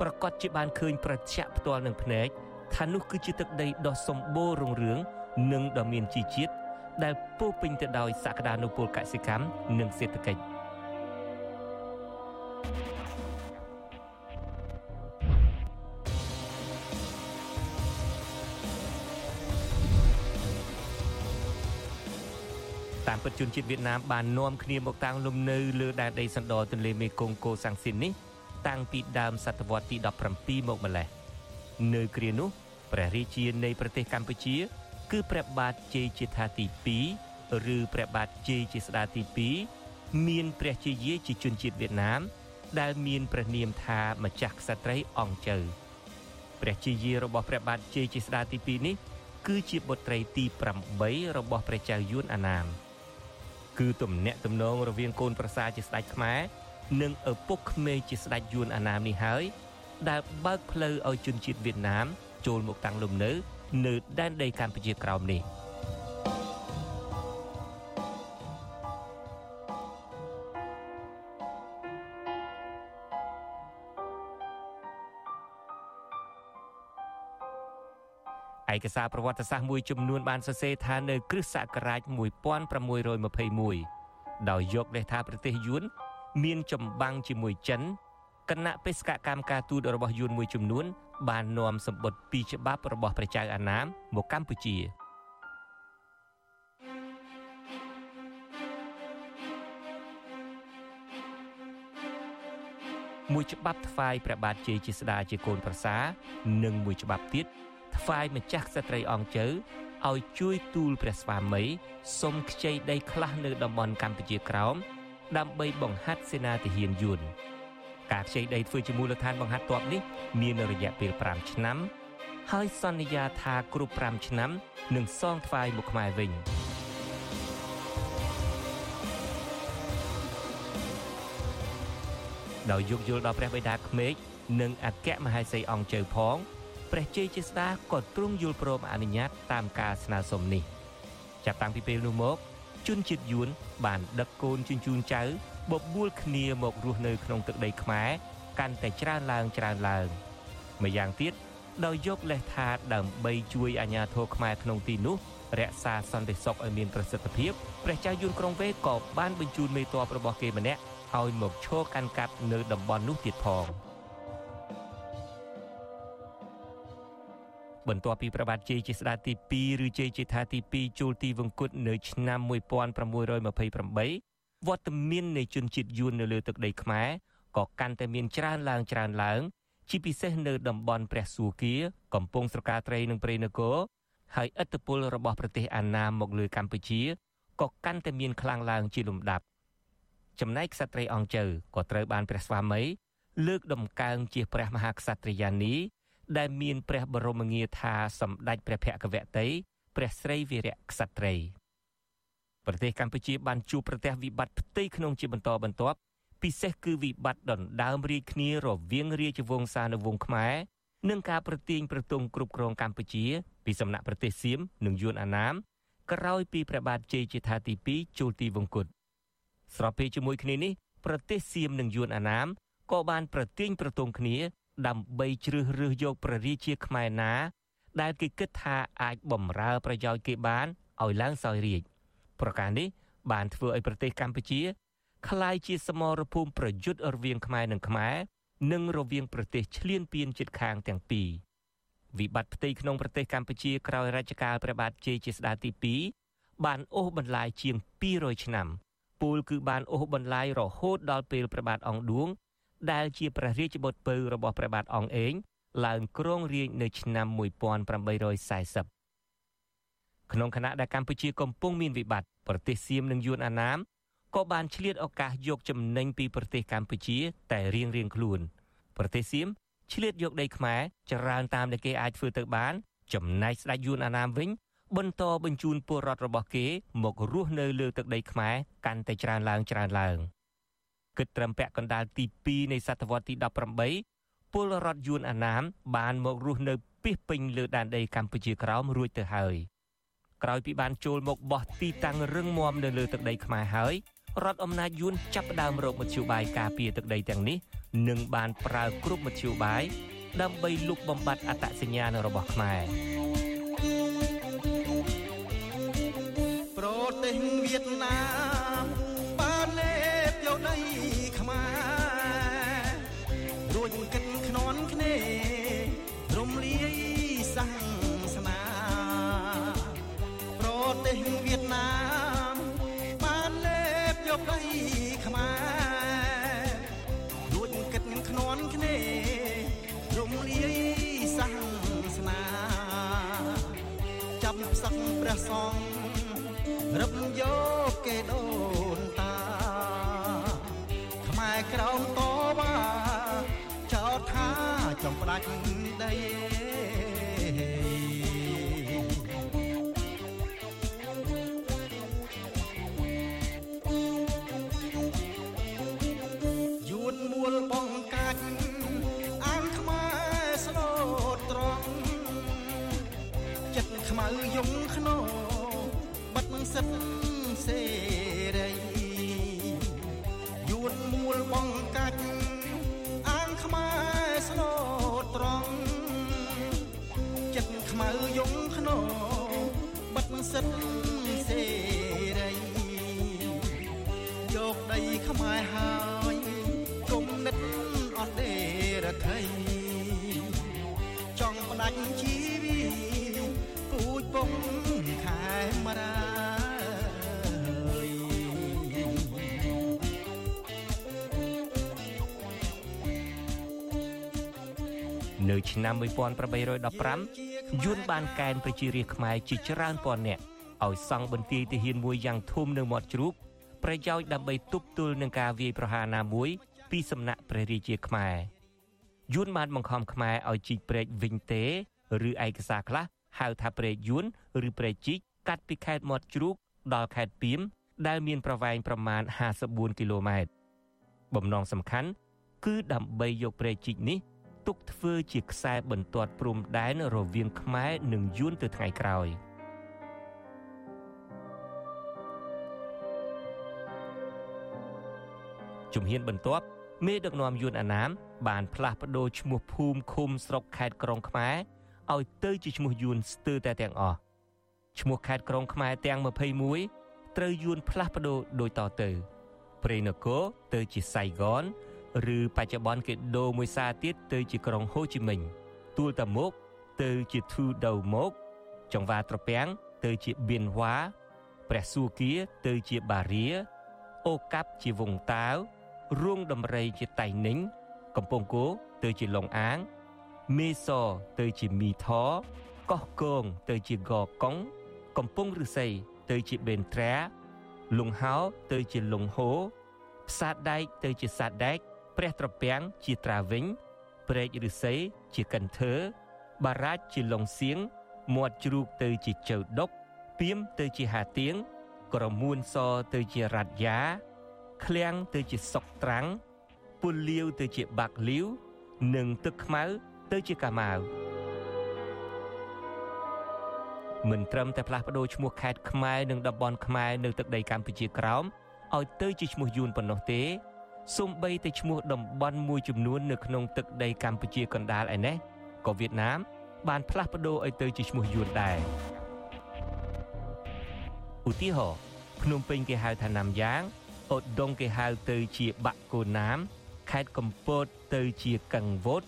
ប្រកាសជាបានឃើញប្រឆាក់ផ្ទាល់នឹងភ្នែកថានោះគឺជាទឹកដីដ៏សម្បូររុងរឿងនិងដ៏មានជីជាតិដែលពោពេញទៅដោយសក្តានុពលកសិកម្មនិងសេដ្ឋកិច្ចតាមពិតជនជាតិវៀតណាមបាននាំគ្នាមកតាំងលំនៅលើដែនដីសណ្ដទន្លេមេគង្គកូសាំងស៊ីននេះ តាំងពីដើមសតវត្សទី17មកម្លេះនៅគ្រានោះព្រះរាជានៃប្រទេសកម្ពុជា គឺព្រះបាទជ័យជេដ្ឋាទី2ឬព្រះបាទជ័យជាស្ដាទី2មានព្រះជាយាយជាជនជាតិវៀតណាម ដែលមានព្រះនាមថាម្ចាស់ក្សត្រីអង្គជើព្រះជាយាយរបស់ព្រះបាទជ័យជាស្ដាទី2នេះគឺជាបុត្រីទី8របស់ព្រះចៅយួនអាណាម គឺទំនាក់ទំនងរវាងកូនប្រសាជាស្ដេចខ្មែរ និងឪពុកក្មេកជាស្ដេចយួនអាណាមនេះហើយ ដែលបើកផ្លូវឲ្យជនជាតិវៀតណាម ចូលមកតាំងលំនៅ នៅដែនដីកម្ពុជាក្រោមនេះឯកសារប្រវត្តិសាស្ត្រមួយចំនួនបានសរសេរថានៅ គ្រិស្តសករាជ1621ដោយយកលេសថាប្រទេសយួន មានចម្បាំងជាមួយចិនគណៈបេសកកម្មការទូតរបស់យួនមួយចំនួន បាននាំសម្បត្តិពីច្បាប់របស់ព្រះចៅអាណាមមកកម្ពុជាមួយច្បាប់ថ្វាយព្រះបាទជ័យជាស្ដាជាកូនប្រសា និងមួយច្បាប់ទៀតថ្វាយម្ចាស់ក្សត្រីអង្គជើឲ្យជួយទូលព្រះស្វាមីសុំខ្ចីដីខ្លះនៅតំបន់កម្ពុជាក្រោម ដើម្បីបង្ហាត់សេនាទាហានយួនការខ្ចីដីធ្វើជាមូលដ្ឋានបង្ហាត់ទ័ពនេះមានរយៈពេល5ឆ្នាំ ហើយសន្យាថាគ្រប់5ឆ្នាំនឹងសងថ្វាយមកខ្មែរវិញដោយយោគយល់ដល់ព្រះបិតាក្មេកនិងអគ្គមហេសីអង្គជើផងព្រះជ័យជាស្ដាក៏ទ្រង់យល់ព្រមអនុញ្ញាតតាមការស្នើសុំនេះ ចាប់តាំងពីពេលនោះមក ជនជាតិយួនបានដឹកកូនជញ្ជូនចៅបបួលគ្នាមករស់នៅក្នុងទឹកដីខ្មែរកាន់តែច្រើនឡើងច្រើនឡើងម្យ៉ាងទៀតដោយយកលេសថាដើម្បីជួយអាជ្ញាធរខ្មែរក្នុងទីនោះរក្សាសន្តិសុខឲ្យមានប្រសិទ្ធភាពព្រះចៅយួនក្រុងវេក៏បានបញ្ជូនមេតបរបស់គេម្នាក់ឲ្យមកឈរកាន់កាប់នៅតំបន់នោះទៀតផង បន្ទាប់ពីប្របាទជ័យជាស្ដេចទី2ឬជ័យជាថាទី2ចូលទីវង្គតនៅឆ្នាំ1628វត្តមាននៃជនជាតិយួននៅលើទឹកដីខ្មែរក៏កាន់តែមានច្រើនឡើងច្រើនឡើង ជាពិសេសនៅតំបន់ព្រះសួគាកំពង់ស្រកាត្រីនិងព្រៃនគរហើយឥទ្ធិពលរបស់ប្រទេសអាណាមកលើកម្ពុជាក៏កាន់តែមានខ្លាំងឡើងជាលំដាប់ចំណែកក្សត្រីអង្គជើក៏ត្រូវបានព្រះស្វាមីលើកដំកើងជាព្រះមហាក្សត្រីយានី ដែលមានព្រះបរមងារថាសម្ដេចព្រះភគវតីព្រះស្រីវីរៈក្សត្រី ប្រទេសកម្ពុជាបានជួបប្រទះវិបត្តិផ្ទៃក្នុងជាបន្តបន្ទាប់ពិសេសគឺវិបត្តិដណ្ដើមរាជគ្នារវាងរាជវង្សានុវង្សខ្មែរនិងការប្រទាញប្រទង់គ្រប់គ្រងកម្ពុជាពីសំណាក់ប្រទេសសៀមនិងយួនអាណាមក្រោយពីព្រះបាទជ័យជេដ្ឋាទី2ចូលទីវង្គតស្របពេលជាមួយគ្នានេះប្រទេសសៀមនិងយួនអាណាមក៏បានប្រទាញប្រទង់គ្នា ដើម្បីជ្រើសរើសយកព្រះរាជាខ្មែរណា ដែលគេគិតថាអាចបំរើប្រយោជន៍គេបានឲ្យឡើងសោយរាជប្រការនេះបានធ្វើឲ្យប្រទេសកម្ពុជាคล้ายជាសមរភូមិប្រយុទ្ធរវាងខ្មែរនិងខ្មែរនិងរវាងប្រទេសឈ្លានពានជិតខាងទាំងពីរវិបត្តិផ្ទៃក្នុងប្រទេសកម្ពុជាក្រោយរជ្ជកាលព្រះបាទជ័យជាស្ដេចទី2បានអូសបន្លាយជាង200ឆ្នាំពលគឺបានអូសបន្លាយរហូតដល់ពេលព្រះបាទអង្គឌួង ដែលជាព្រះរាជបុត្រពៅរបស់ព្រះបាទអង្គអេងឡើងគ្រងរាជ្យនៅឆ្នាំ1840ក្នុងខណៈដែលកម្ពុជាកំពុងមានវិបត្តិប្រទេសសៀមនិងយួនអាណាមក៏បានឆ្លៀតឱកាសយកចំណេញពីប្រទេសកម្ពុជា តែរៀងរៀងខ្លួន ប្រទេសសៀមឆ្លៀតយកដីខ្មែរច្រើនតាមដែលគេអាចធ្វើទៅបាន ចំណែកស្ដេចយួនអាណាមវិញ បន្តបញ្ជូនពលរដ្ឋរបស់គេមករស់នៅលើទឹកដីខ្មែរកាន់តែច្រើនឡើងច្រើនឡើង គិតត្រឹមពាក់កណ្ដាលទី2នៃសតវត្សទី18ពលរដ្ឋយួនអាណាម បានមករស់នៅពីសពេញលើដែនដីកម្ពុជាក្រោមរួចទៅហើយក្រោយពីបានចូលមកបោះទីតាំងរឹងមាំនៅលើទឹកដីខ្មែរហើយរដ្ឋអំណាចយួនចាប់ផ្ដើមរកមធ្យោបាយការពារទឹកដីទាំងនេះនិងបានប្រើគ្រប់មធ្យោបាយដើម្បីលុបបំបាត់អត្តសញ្ញាណរបស់ខ្មែរប្រទេសវៀតណាម រឹបយកគេដូនតាខ្មែរក្រោមតវ៉ាចោទថាចំផ្ដាច់ដី សិទ្ធសេរីយួនមួលបងកាច់អានខ្មែរស្លូតត្រង់ចិត្តខ្មៅយងខ្នោបាត់សិទ្ធសេរីយកដីខ្មែរហើយគុំនិតអត់ទេរថីចង់ផ្ដាច់ជីវីពូជពងខែមរា នៅឆ្នាំ1815យួនបានកេណ្ឌប្រជារាស្ត្រខ្មែរជាច្រើនពាន់នាក់ឲ្យសង់បន្ទាយទាហានមួយយ៉ាងធំនៅមាត់ជ្រូកប្រយោជន៍ដើម្បីទប់ទល់នឹងការវាយប្រហារណាមួយ ពីសំណាក់ព្រះរាជាខ្មែរយួនបានបង្ខំខ្មែរឲ្យជីកព្រែកវិញទេ ឬឯកសារខ្លះហៅថាព្រែកយួនឬព្រែកជីកកាត់ពីខេត្តមាត់ជ្រូកដល់ខេត្តពីមដែលមានប្រវែងប្រមាណ54គីឡូម៉ែត្របំណងសំខាន់គឺដើម្បីយកព្រែកជីកនេះ ទុកធ្វើជាខ្សែបន្ទាត់ព្រំដែនរវាងខ្មែរនិងយួនទៅថ្ងៃក្រោយជំហានបន្ទាប់មេដឹកនាំយួនអាណាមបានផ្លាស់ប្ដូរឈ្មោះភូមិឃុំស្រុកខេត្តក្រុងខ្មែរឲ្យទៅជាឈ្មោះយួនស្ទើរតែទាំងអស់ឈ្មោះខេត្តក្រុងខ្មែរទាំង21ត្រូវយួនផ្លាស់ប្ដូរដូចតទៅព្រៃនគរទៅជាសៃហ្គន ឬបច្ចុប្បន្នគេដូរមួយសារទៀតទៅជាក្រុងហូជីមិញទួលតាមុកទៅជាធូដូមុកចង្វាត្រពាំងទៅជាបៀនវ៉ាព្រះសួគាទៅជាបារាអូកាប់ជាវងតាវរួងដំរីជាតៃនិញកំពង់គោទៅជាលងអាង មេសទៅជាមីថកោះគងទៅជាកកុងកំពង់ឫស្សីទៅជាបេនត្រាលងហោទៅជាលងហោផ្សាដែកទៅជាសាដែក ព្រះត្រពាំងជាត្រាវិញព្រែកឫស្សីជាកិនធើបារាជជាលងសៀងមាត់ជ្រូកទៅជាចៅដុកពីមទៅជាហាទៀងក្រមួនសទៅជារ៉ាត់យ៉ាឃ្លាំងទៅជាសុកត្រាំងពុលលាវទៅជាបាក់លាវនិងទឹកខ្មៅទៅជាកាម៉ាវមិនត្រឹមតែផ្លាស់ប្ដូរឈ្មោះខេត្តខ្មែរនិងតំបន់ខ្មែរនៅទឹកដីកម្ពុជាក្រោមឲ្យទៅជាឈ្មោះយួនប៉ុណ្ណោះទេ សូម្បីតែឈ្មោះតំបន់មួយចំនួននៅក្នុងទឹកដីកម្ពុជាកណ្ដាលឯនេះក៏វៀតណាមបានផ្លាស់ប្ដូរឲ្យទៅជាឈ្មោះយួនដែរឧទាហរណ៍ភ្នំពេញគេហៅថាណាំយ៉ាងអូដុងគេហៅទៅជាបាក់កូណាមខេត្តកំពតទៅជាកឹងវត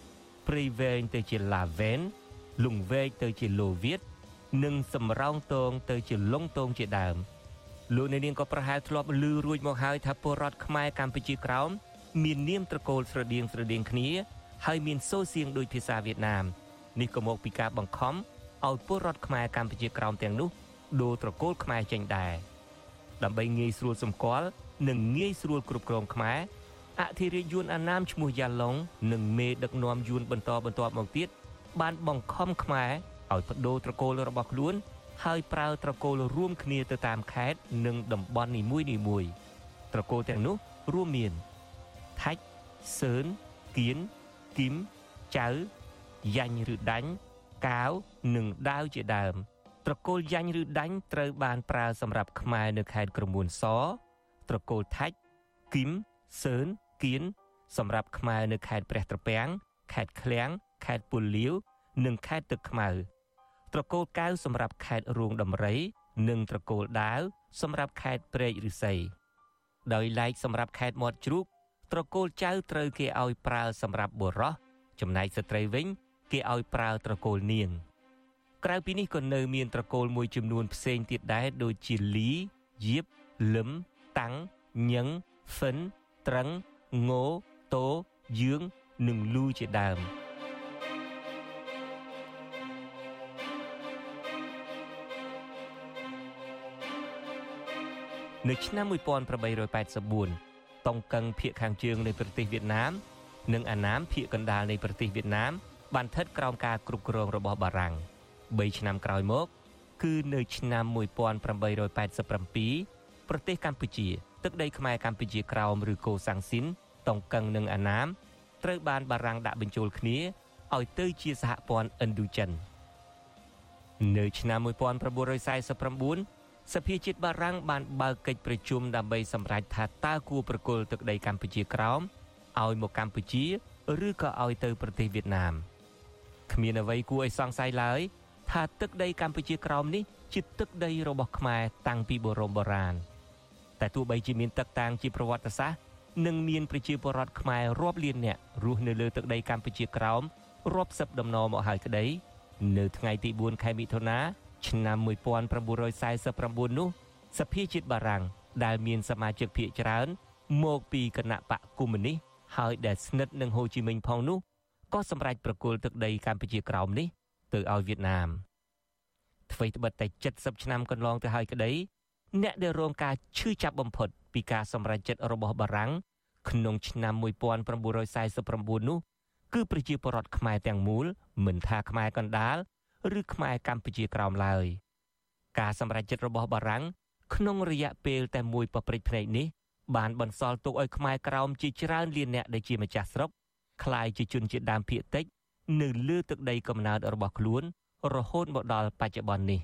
ព្រៃវែងទៅជាឡាវែនលងវែកទៅជាលូវៀតនិងសំរោងតងទៅជាលងតងជាដើម លោកអ្នកនាងក៏ប្រហែលធ្លាប់ឮរួចមកហើយថាពលរដ្ឋខ្មែរកម្ពុជាក្រោមមាននាមត្រកូលស្រដៀងស្រដៀងគ្នាហើយមានសូរសៀងដូចភាសាវៀតណាមនេះក៏មកពីការបង្ខំឲ្យពលរដ្ឋខ្មែរកម្ពុជាក្រោមទាំងនោះដូរត្រកូលខ្មែរចេញដែរដើម្បីងាយស្រួលសម្គាល់និងងាយស្រួលគ្រប់គ្រងខ្មែរអធិរាជយួនអាណាមឈ្មោះយ៉ាឡុងនិងមេដឹកនាំយួនបន្តបន្ទាប់មកទៀតបានបង្ខំខ្មែរឲ្យបដូរត្រកូលរបស់ខ្លួន ហើយប្រើត្រកូលរួមគ្នាទៅតាមខេត្តនិងតំបន់នីមួយៗត្រកូលទាំងនោះរួមមានថាច់សឿនគៀនគឹមចៅយ៉ាញ់ឬដាញ់កាវនិងដាវជាដើម ត្រកូលយ៉ាញ់ឬដាញ់ត្រូវបានប្រើសម្រាប់ខ្មែរនៅខេត្តក្រមួនសត្រកូលថាច់គឹមសឿនគៀនសម្រាប់ខ្មែរនៅខេត្តព្រះត្រពាំងខេត្តឃ្លាំងខេត្តពុលលាវនិងខេត្តទឹកខ្មៅ ត្រកូលកៅសម្រាប់ខេត្តរួងដំរី និងត្រកូលដាវសម្រាប់ខេត្តព្រែកឫស្សីដោយឡែកសម្រាប់ខេត្តមាត់ជ្រូកត្រកូលចៅត្រូវគេឲ្យប្រើសម្រាប់បុរសចំណែកស្ត្រីវិញគេឲ្យប្រើត្រកូលនាង ក្រៅពីនេះក៏នៅមានត្រកូលមួយចំនួនផ្សេងទៀតដែរដូចជាលីយៀបលឹមតាំងញឹងហ្វិនត្រឹងងោតោយឿងនិងលូជាដើម នៅឆ្នាំ1884តុងកឹងភៀកខាងជើងនៃប្រទេសវៀតណាម និងអាណាមភៀកកណ្ដាលនៃប្រទេសវៀតណាមបានស្ថិតក្រោមការគ្រប់គ្រងរបស់បារាំង3ឆ្នាំក្រោយមក គឺនៅឆ្នាំ1887ប្រទេសកម្ពុជា ទឹកដីខ្មែរកម្ពុជាក្រោមឬកូសាំងស៊ីនតុងកឹងនិងអាណាមត្រូវបានបារាំងដាក់បញ្ចូលគ្នាឲ្យទៅជាសហព័ន្ធឥណ្ឌូចិននៅឆ្នាំ1949 សភាជាតិបារាំងបានបើកកិច្ចប្រជុំដើម្បីសម្រេចថាតើគួរប្រគល់ទឹកដីកម្ពុជាក្រោមឲ្យមកកម្ពុជា ឬក៏ឲ្យទៅប្រទេសវៀតណាមគ្មានអ្វីគួរឲ្យសង្ស័យឡើយថាទឹកដីកម្ពុជាក្រោមនេះជាទឹកដីរបស់ខ្មែរតាំងពីបរមបុរាណតែទោះបីជាមានទឹកតាំងជាប្រវត្តិសាស្ត្រនិងមានប្រជាពលរដ្ឋខ្មែររាប់លាននាក់រស់នៅលើទឹកដីកម្ពុជាក្រោមរាប់សិបដំណមកហើយក្តី នៅថ្ងៃទី4ខែមិថុនា ឆ្នាំ1949នោះសភាជាតិបារាំងដែលមានសមាជិកភាគច្រើន មកពីគណៈបកកុម្មុយនីសហើយដែលស្និទ្ធនឹងហូជីមិញផងនោះក៏សម្រេចប្រគល់ទឹកដីកម្ពុជាក្រោមនេះទៅឲ្យវៀតណាមអ្វីត្បិតតែ70ឆ្នាំកន្លងទៅហើយក្តីអ្នកដែលរងការឈឺចាប់បំផុតពីការសម្រេចចិត្តរបស់បារាំងក្នុងឆ្នាំ1949នោះគឺប្រជាពលរដ្ឋខ្មែរទាំងមូលមិនថាខ្មែរកណ្ដាល ឬខ្មែរកម្ពុជាក្រោមឡើយការសម្រេចចិត្តរបស់បារាំងក្នុងរយៈពេលតែមួយប៉ព្រិចភ្នែកនេះបានបន្សល់ទុកឲ្យខ្មែរក្រោមជាច្រើនលានអ្នកដែលជាម្ចាស់ស្រុកคล้ายជាជនជាតិដើមភាគតិចនៅលើទឹកដីកំណើតរបស់ខ្លួន រហូតមកដល់បច្ចុប្បន្ននេះ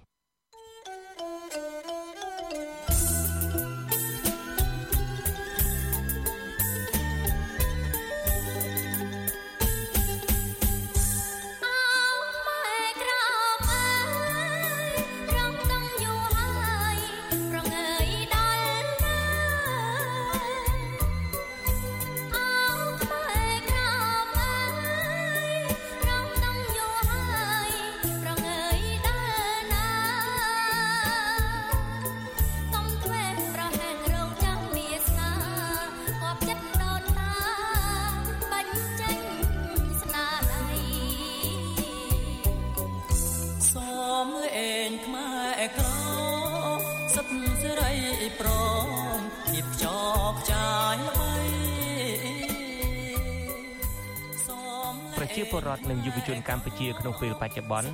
រដ្ឋនិងយុវជនកម្ពុជាក្នុងពេលបច្ចុប្បន្ន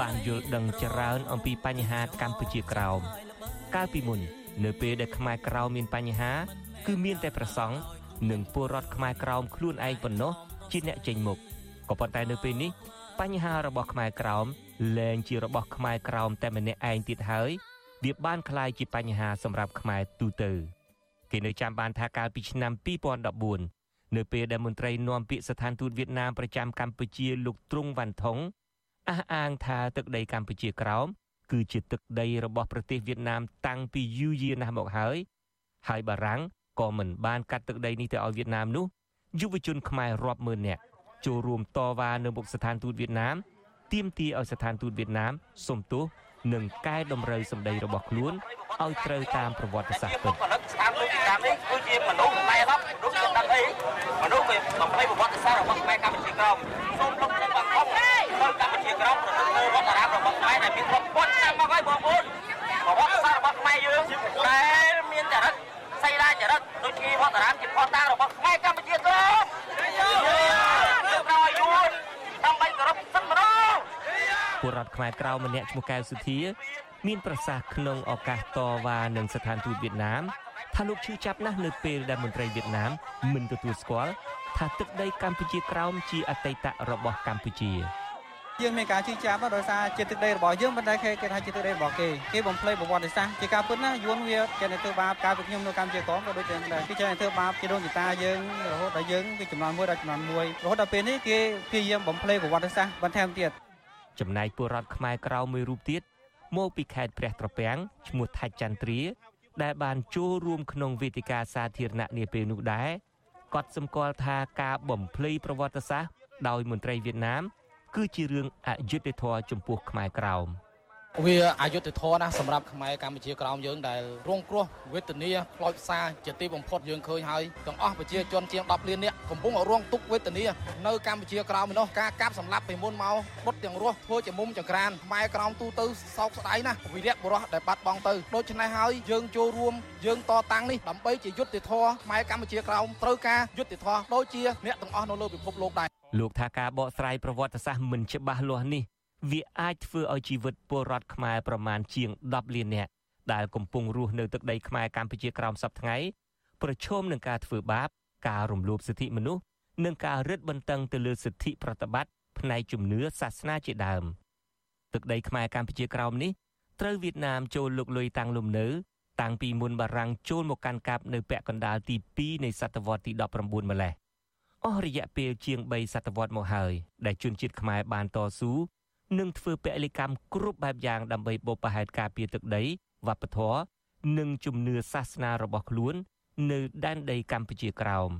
បានយល់ដឹងច្រើនអំពីបញ្ហាកម្ពុជាក្រោមកាលពីមុន នៅពេលដែលខ្មែរក្រោមមានបញ្ហា គឺមានតែប្រសង់និងពលរដ្ឋខ្មែរក្រោមខ្លួនឯងប៉ុណ្ណោះជាអ្នកចេញមុខក៏ប៉ុន្តែនៅពេលនេះបញ្ហារបស់ខ្មែរក្រោមលែងជារបស់ខ្មែរក្រោមតែម្នាក់ឯងទៀតហើយវាបានក្លាយជាបញ្ហាសម្រាប់ខ្មែរទូទៅគេនៅចាំបានថាកាលពីឆ្នាំ2014 នៅពេលដែលមន្ត្រីនាំពាក្យស្ថានទូតវៀតណាមប្រចាំកម្ពុជាលោកទ្រង់វ៉ាន់ថុងអះអាងថាទឹកដីកម្ពុជាក្រោមគឺជាទឹកដីរបស់ប្រទេសវៀតណាមតាំងពីយូរយារណាស់មកហើយហើយបារាំងក៏មិនបានកាត់ទឹកដីនេះទៅឲ្យវៀតណាមនោះយុវជនខ្មែររាប់ម៉ឺននាក់ចូលរួមតវ៉ានៅមុខស្ថានទូតវៀតណាមទាមទារឲ្យស្ថានទូតវៀតណាមសុំទោសនិងកែតម្រូវសម្ដីរបស់ខ្លួនឲ្យត្រូវតាមប្រវត្តិសាស្ត្រពិតស្ថានទូតវៀតណាមនេះគឺជាមនុស្សតែឡប់មនុស្សដឹងអី មនុស្សវាបំភ្លៃប្រវត្តិសាស្ត្ររបស់ខ្មែរកម្ពុជាក្រមសូមលោកជើងបង្ខំទៅកម្ពុជាក្រមប្រទេសលើវត្តអារាមរបស់ខ្មែរដែលមានរាប់ពាន់ឆ្នាំមកហើយបងប្អូនប្រវត្តិសាស្ត្ររបស់ខ្មែរយើងដែលមានចរិតសីលាចរិតដូចជាវត្តអារាមជាផុសតាងរបស់ខ្មែរកម្ពុជាក្រមយើងត្រូវឲ្យយួនដើម្បីគោរពសិទ្ធិមនុស្សពលរដ្ឋខ្មែរក្រៅម្នាក់ឈ្មោះកែវសុធាមានប្រសាសន៍ក្នុងឱកាសតវ៉ានឹងស្ថានទូតវៀតណាមថាលោកឈឺចាប់ណាស់នៅពេលដែលមន្ត្រីវៀតណាមមិនទទួលស្គាល់ ថាទឹកដីកម្ពុជាក្រោមជាអតីតរបស់កម្ពុជាយើងមានការជឿចាប់ដោយសារជាទឹកដីរបស់យើងប៉ុន្តែគេគេថាជាទឹកដីរបស់គេគេបំភ្លៃប្រវត្តិសាស្ត្រជាការពិតណាយួនវាគេនៅធ្វើបាបការពីខ្ញុំនៅកម្ពុជាក្រមក៏ដូចតែដែរគេចេះធ្វើបាបជាដូនជាតាយើងរហូតដល់យើងពីចំនួន1ដល់ចំនួន1រហូតដល់ពេលនេះគេព្យាយាមបំភ្លៃប្រវត្តិសាស្ត្របន្ថែមទៀតចំណែកពលរដ្ឋខ្មែរក្រៅមួយរូបទៀតមកពីខេត្តព្រះត្រពាំងឈ្មោះថាច់ចន្ទ្រាដែលបានចូលរួមក្នុងវេទិកាសាធារណៈនាពេលនោះដែរ គាត់សម្គាល់ថាការបំភ្លៃប្រវត្តិសាស្ត្រដោយមន្ត្រីវៀតណាមគឺជារឿងអយុត្តិធម៌ចំពោះខ្មែរក្រោម វាអយុត្តិធម៌ណាស់សម្រាប់ខ្មែរកម្ពុជាក្រោមយើងដែលរងគ្រោះវេទនាផ្លោចផ្សាជាទីបំផុតយើងឃើញហើយទាំងអស់ប្រជាជនជាង10លាននាក់កំពុងរងទុក្ខវេទនានៅកម្ពុជាក្រោមនោះការកាប់សម្លាប់ពីមុនមកដុតទាំងរស់ធ្វើជាមុំចង្ក្រានខ្មែរក្រោមទូទៅសោកស្ដាយណាស់វិរៈបុរសដែលបាត់បង់ទៅដូច្នេះហើយយើងចូលរួមយើងតតាំងនេះដើម្បីជាយុត្តិធម៌ខ្មែរកម្ពុជាក្រោមត្រូវការយុត្តិធម៌ដូចជាអ្នកទាំងអស់នៅលើពិភពលោកដែរលោកថាការបកស្រាយប្រវត្តិសាស្ត្រមិនច្បាស់លាស់នេះ វាអាចធ្វើឲ្យជីវិតពលរដ្ឋខ្មែរប្រមាណជាង10លាននាក់ដែលកំពុងរស់នៅទឹកដីខ្មែរកម្ពុជាក្រោមសពថ្ងៃប្រឈមនឹងការធ្វើបាប ការរំលោភសិទ្ធិមនុស្សនិងការរឹតបន្តឹងទៅលើសិទ្ធិប្រតិបត្តិផ្នែកជំនឿសាសនាជាដើមទឹកដីខ្មែរកម្ពុជាក្រោមនេះត្រូវវៀតណាមចូលលុកលុយតាំងលំនៅ តាំងពីមុនបារាំងចូលមកកាន់កាប់នៅពាក់កណ្ដាលទី2នៃសតវត្សទី19ម្លេះអស់រយៈពេលជាង3សតវត្សមកហើយដែលជនជាតិខ្មែរបានតស៊ូ និងធ្វើពលិកម្មគ្រប់បែបយ៉ាងដើម្បីបបផែតការពារទឹកដីវប្បធម៌និងជំនឿសាសនារបស់ខ្លួន នៅដែនដីកម្ពុជាក្រោម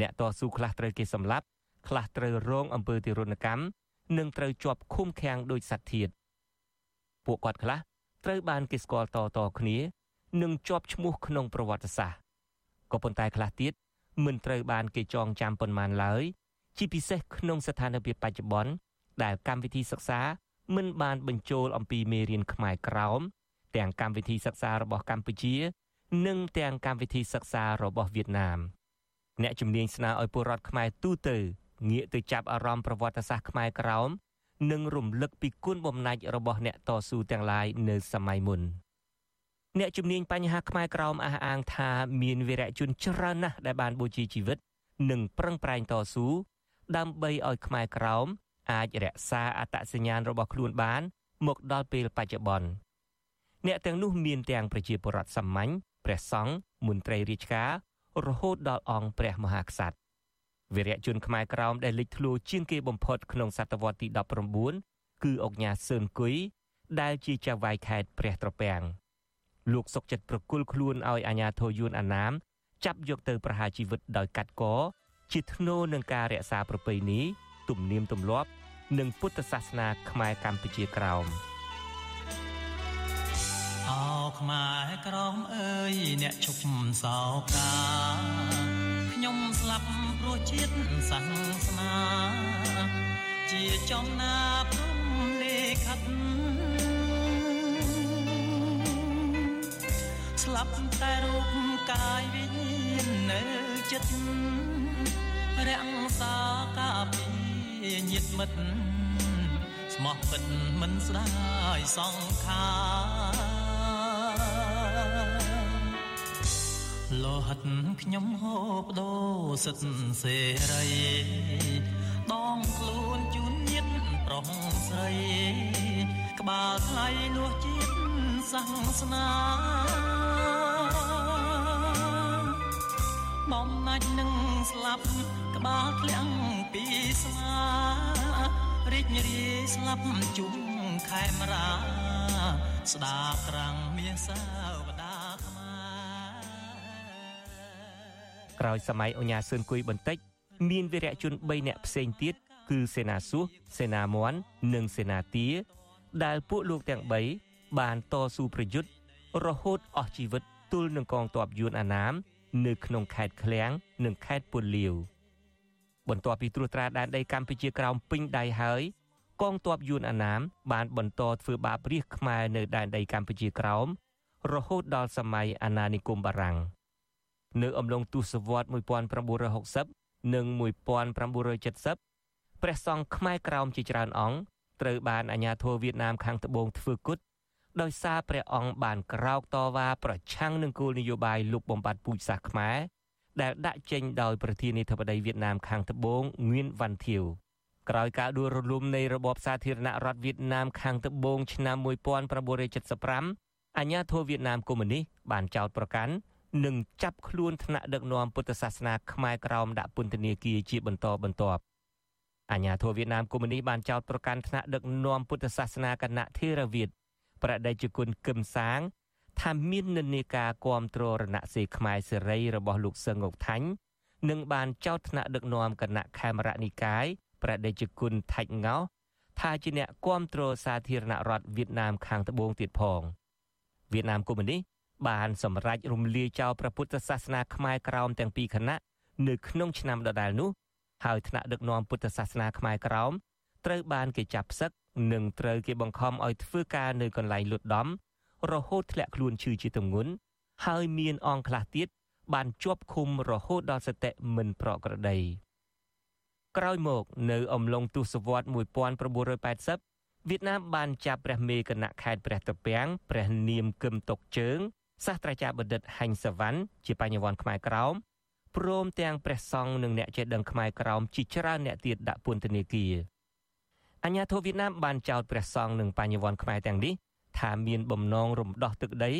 អ្នកតស៊ូខ្លះត្រូវគេសម្លាប់ខ្លះត្រូវរងអំពើទារុណកម្មនិងត្រូវជាប់ឃុំឃាំងដោយសត្វធាតពួកគាត់ខ្លះត្រូវបានគេស្គាល់តតគ្នានិងជាប់ឈ្មោះក្នុងប្រវត្តិសាស្ត្រក៏ប៉ុន្តែខ្លះទៀតមិនត្រូវបានគេចងចាំប៉ុន្មានឡើយជាពិសេសក្នុងស្ថានភាពបច្ចុប្បន្ន ដែលកម្មវិធីសិក្សាមិនបានបញ្ចូលអំពីមេរៀនខ្មែរក្រោមទាំងកម្មវិធីសិក្សារបស់កម្ពុជា និងទាំងកម្មវិធីសិក្សារបស់វៀតណាមអ្នកជំនាញស្នើឲ្យពលរដ្ឋខ្មែរទូទៅងាកទៅចាប់អារម្មណ៍ប្រវត្តិសាស្ត្រខ្មែរក្រោមនិងរំលឹកពីគុណបំណាច់របស់អ្នកតស៊ូទាំងឡាយនៅសម័យមុនអ្នកជំនាញបញ្ហាខ្មែរក្រោមអះអាងថាមានវីរៈជនច្រើនណាស់ដែលបានបូជាជីវិត និងប្រឹងប្រែងតស៊ូដើម្បីឲ្យខ្មែរក្រោម អាចរក្សាអត្តសញ្ញាណរបស់ខ្លួនបាន មកដល់ពេលបច្ចុប្បន្នអ្នកទាំងនោះមានទាំងប្រជាពលរដ្ឋសាមញ្ញព្រះសង្ឃមន្ត្រីរាជការរហូតដល់អង្គព្រះមហាក្សត្រវីរៈជនខ្មែរក្រោមដែលលេចធ្លោជាងគេបំផុតក្នុងសតវត្សទី19គឺអង្គញាសឿនគុយដែលជាចៅហ្វាយខេត្តព្រះត្រពាំងលោកសុកចិត្តប្រគល់ខ្លួនឲ្យអាញាធរយួនអាណាមចាប់យកទៅប្រហារជីវិតដោយកាត់កជាធ្នូនឹងការរក្សាប្រពៃណីទំនៀមទម្លាប់ និងពុទ្ធសាសនាខ្មែរកម្ពុជាក្រោមអោខ្មែរក្រមអើយអ្នកឈប់សោកាខ្ញុំស្លាប់ព្រោះជាតិសាសនាជាចំណាព្រំលេខិតស្លាប់តែរូបកាយវិញ្ញាណនៅចិត្តរាំងសាកាពី ញាតិមិត្តស្មោះពិតមិនស្ដាយសង្ខាលោហិតខ្ញុំហូបដូរសិទ្ធសេរីដងខ្លួនជូនញាតិប្រុសស្រី ក្បាលថ្លៃលួសជាតិសាសនាបំណាច់នឹងស្លាប់ ក្បាលធ្លាំងពីស្មារីករាយស្លាប់ជុំខែមរា ស្ដាប់ក្រាំងមាសសាវតាក្រោយសម័យអញ្ញាស៊ឿនគួយបន្តិច មានវីរៈជន3នាក់ផ្សេងទៀតគឺសេនាសួសសេនាមន់និងសេនាទា ដែលពួកលោកទាំង3បានតស៊ូប្រយុទ្ធរហូតអស់ជីវិតទល់នឹងកងទ័ពយួនអាណាម នៅក្នុងខេត្តឃ្លៀងនិងខេត្តពុនលាវ បន្ទាប់ពីត្រួតត្រាដែនដីកម្ពុជាក្រោមពេញដៃហើយកងទ័ពយួនអាណាម បានបន្តធ្វើបាបរាជខ្មែរនៅដែនដីកម្ពុជាក្រោមរហូតដល់សម័យអាណានិគមបារាំងនៅអំឡុងទសវត្ស1960និង1970ព្រះសង្ឃខ្មែរក្រោមជាច្រើនអង្គត្រូវបានអាជ្ញាធរវៀតណាមខាងត្បូងធ្វើគុតដោយសារព្រះអង្គបានក្រោកតវ៉ាប្រឆាំងនឹងគោលនយោបាយលុបបំបាត់ពូជសាសន៍ខ្មែរ ដែលដាក់ចេញដោយប្រធានាធិបតីវៀតណាមខាងត្បូងងឿនវ៉ាន់ធាវក្រោយការដួលរលំនៃរបបសាធារណរដ្ឋវៀតណាមខាងត្បូងឆ្នាំ1975អាញាធរវៀតណាមកុម្មុយនីសបានចោទប្រកាន់និងចាប់ខ្លួនថ្នាក់ដឹកនាំពុទ្ធសាសនាខ្មែរក្រោមដាក់ពន្ធនាគារជាបន្តបន្ទាប់អាញាធរវៀតណាមកុម្មុយនីសបានចោទប្រកាន់ថ្នាក់ដឹកនាំពុទ្ធសាសនាគណៈថេរវាទប្រដេជគុណគឹមសាង ថាមាននិន្នាការគាំទ្ររណសេរីខ្មែរសេរីរបស់លោកសឹងអុកថាញ់និងបានចោទថ្នាក់ដឹកនាំគណៈខេមរនិកាយប្រដេជគុណថាច់ងោថាជាអ្នកគាំទ្រសាធារណរដ្ឋវៀតណាមខាងត្បូងទៀតផងវៀតណាមកុម្មុយនីសបានសម្រេចរំលាយចោលព្រះពុទ្ធសាសនាខ្មែរក្រោមទាំងពីរគណៈនៅក្នុងឆ្នាំដដែលនោះហើយថ្នាក់ដឹកនាំពុទ្ធសាសនាខ្មែរក្រោមត្រូវបានគេចាប់ផ្សឹកនិងត្រូវគេបង្ខំឲ្យធ្វើការនៅកន្លែងលុតដំ រហូតធ្លាក់ខ្លួនឈឺជាទម្ងន់ហើយមានអង្គខ្លះទៀតបានជាប់ឃុំរហូតដល់សតិមិនប្រក្រតីក្រោយមក នៅអំឡុងទសវត្សរ៍1980វៀតណាមបានចាប់ព្រះមេគណៈខេត្តព្រះត្រពាំងព្រះនាមគឹមតុកជើងសាស្ត្រាចារ្យបណ្ឌិតហែងសវណ្ណជាបញ្ញវន្តខ្មែរក្រោមព្រមទាំងព្រះសង្ឃនិងអ្នកចេះដឹងខ្មែរក្រោមជាច្រើនអ្នកទៀតដាក់ពន្ធនាគារអាញាធរវៀតណាមបានចោទព្រះសង្ឃនិងបញ្ញវន្តខ្មែរទាំងនេះ ថាមានបំណងរំដោះទឹកដី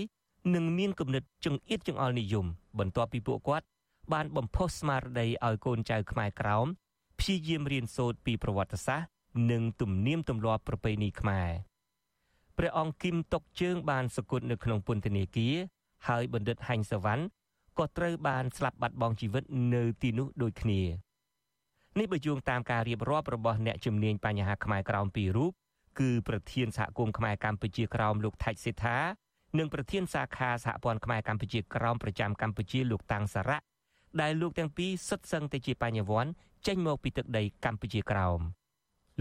និងមានគំនិតចង្អៀតចង្អល់និយម បន្ទាប់ពីពួកគាត់ បានបំផុសស្មារតីឲ្យកូនចៅខ្មែរក្រោមព្យាយាមរៀនសូត្រពីប្រវត្តិសាស្ត្រនិងទំនៀមទម្លាប់ប្រពៃណីខ្មែរព្រះអង្គគឹមតុកជើង បានសគត់នៅក្នុងពន្ធនាគារហើយបណ្ឌិតហែងសវណ្ណក៏ត្រូវបានស្លាប់បាត់បង់ជីវិតនៅទីនោះដូចគ្នានេះបើយោងតាមការរៀបរាប់របស់អ្នកជំនាញបញ្ហាខ្មែរក្រោមពីររូប គឺប្រធានសហគមន៍ខ្មែរកម្ពុជាក្រោមលោកថៃសេដ្ឋានិងប្រធានសាខាសហព័ន្ធខ្មែរកម្ពុជាក្រោមប្រចាំកម្ពុជាលោកតាំងសារៈដែលលោកទាំងពីរសុទ្ធសឹងតែជាបញ្ញវន្តចេញមកពីទឹកដីកម្ពុជាក្រោម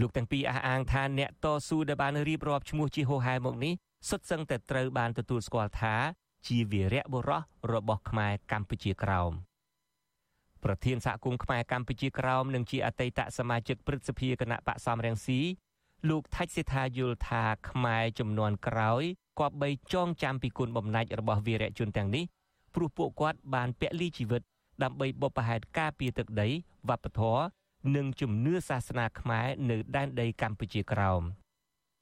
លោកទាំងពីរអះអាងថាអ្នកតស៊ូដែលបានរៀបរាប់ឈ្មោះជាហោហែមកនេះសុទ្ធសឹងតែត្រូវបានទទួលស្គាល់ថាជាវីរៈបុរសរបស់ខ្មែរកម្ពុជាក្រោមប្រធានសហគមន៍ខ្មែរកម្ពុជាក្រោមនិងជាអតីតសមាជិកព្រឹទ្ធសភាគណៈបកសំរងស៊ី លោកថាច់សេដ្ឋាយល់ថាខ្មែរចំនួនក្រោយគប្បីចងចាំពីគុណបំណាច់របស់វីរៈជនទាំងនេះព្រោះពួកគាត់បានពលីជីវិត ដើម្បីបុព្វហេតុការពារទឹកដីវប្បធម៌និងជំនឿសាសនាខ្មែរនៅដែនដីកម្ពុជាក្រោម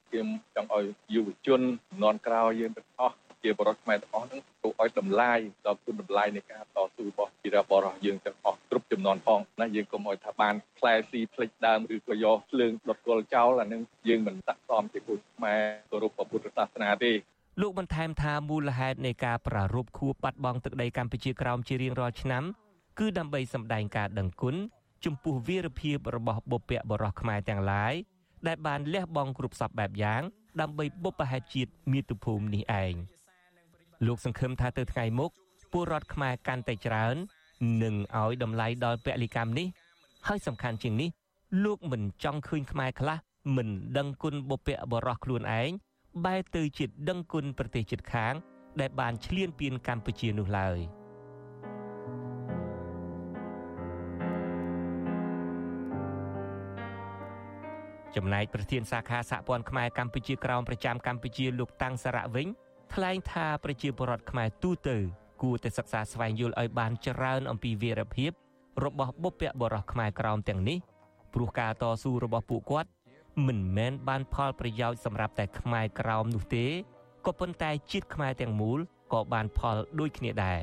ខ្ញុំចង់ឲ្យយុវជនជំនាន់ក្រោយយើងទាំងអស់ ជាបរិសុទ្ធខ្មែរទាំងអស់ហ្នឹងគួរឲ្យតម្លាយដល់គុណតម្លៃនៃការតស៊ូរបស់ជាបរិសុទ្ធយើងទាំងអស់គ្រប់ចំនួនផងណាយើងកុំឲ្យថាបានផ្លែស៊ីផ្លិចដើមឬក៏យកភ្លើងដុតគល់ចោលអានឹងយើងមិនស័ក្តិសមជាគុណខ្មែរគោរពពុទ្ធសាសនាទេលោកបន្ថែមថាមូលហេតុនៃការប្រារព្ធខួបបាត់បង់ទឹកដីកម្ពុជាក្រោមជារៀងរាល់ឆ្នាំគឺដើម្បីសម្ដែងការដឹងគុណចំពោះវីរភាពរបស់បុព្វបុរសខ្មែរទាំងឡាយដែលបានលះបង់គ្រប់សពបែបយ៉ាងដើម្បីបុព្វហេតុជាតិមាតុភូមិនេះឯង លោកសង្ឃឹមថាទៅថ្ងៃមុខពលរដ្ឋខ្មែរកាន់តែច្រើននឹងឲ្យតម្លៃដល់ពលិកម្មនេះហើយសំខាន់ជាងនេះ លោកមិនចង់ឃើញខ្មែរខ្លះមិនដឹងគុណបុព្វបុរសខ្លួនឯងបែរទៅជាដឹងគុណប្រទេសជិតខាង ដែលបានឈ្លានពានកម្ពុជានោះឡើយ។ចំណែកប្រធានសាខាសហព័ន្ធខ្មែរកម្ពុជាក្រោមប្រចាំកម្ពុជាលោកតាំងសារៈវិញ ថ្លែងថាប្រជាពលរដ្ឋខ្មែរទូទៅគួរតែសិក្សាស្វែងយល់ឲ្យបានច្រើនអំពីវីរភាពរបស់បុព្វបុរសខ្មែរក្រោមទាំងនេះព្រោះការតស៊ូរបស់ពួកគាត់មិនមែនបានផលប្រយោជន៍សម្រាប់តែខ្មែរក្រោមនោះទេក៏ប៉ុន្តែជាតិខ្មែរទាំងមូលក៏បានផលដូចគ្នាដែរ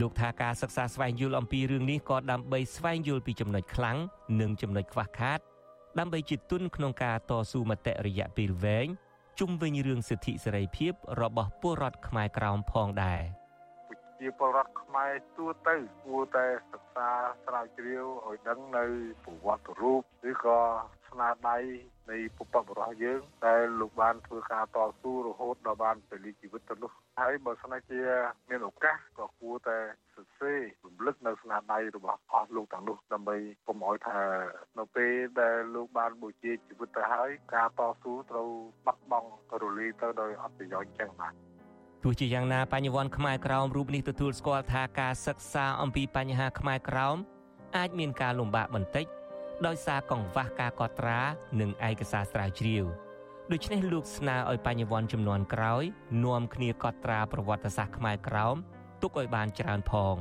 លោកថាការសិក្សាស្វែងយល់អំពីរឿងនេះក៏ដើម្បីស្វែងយល់ពីចំណុចខ្លាំងនិងចំណុចខ្វះខាត ដើម្បីជាទុនក្នុងការតស៊ូមតិរយៈពេលវែង ជុំវិញរឿងសិទ្ធិសេរីភាពរបស់ពលរដ្ឋខ្មែរក្រោមផងដែរជាពលរដ្ឋខ្មែរទូទៅគួរតែសិក្សាស្រាវជ្រាវឲ្យដឹងនៅប្រវត្តិរូបឬក៏ស្នាដៃ នៃពុព្វបុរសយើងដែលលោកបានធ្វើការតស៊ូរហូតដល់បានពលីជីវិតទៅនោះហើយបើសិនជាមានឱកាសក៏គួរតែសរសេររំលឹកនៅស្នាដៃរបស់អស់លោកទាំងនោះដើម្បីកុំឲ្យថានៅពេលដែលលោកបានបូជាជីវិតទៅហើយការតស៊ូត្រូវបាត់បង់រលីទៅដោយអត់ប្រយោជន៍ចឹងបាទទោះជាយ៉ាងណាបញ្ញវន្តខ្មែរក្រោមរូបនេះទទួលស្គាល់ថាការសិក្សាអំពីបញ្ហាខ្មែរក្រោមអាចមានការលំបាកបន្តិច ដោយសារកង្វះការកត់ត្រា និងឯកសារស្រាវជ្រាវដូច្នេះលោកស្នើឲ្យបញ្ញវន្តចំនួនក្រោយនាំគ្នាកត់ត្រាប្រវត្តិសាស្ត្រខ្មែរក្រោមទុកឲ្យបានច្រើនផង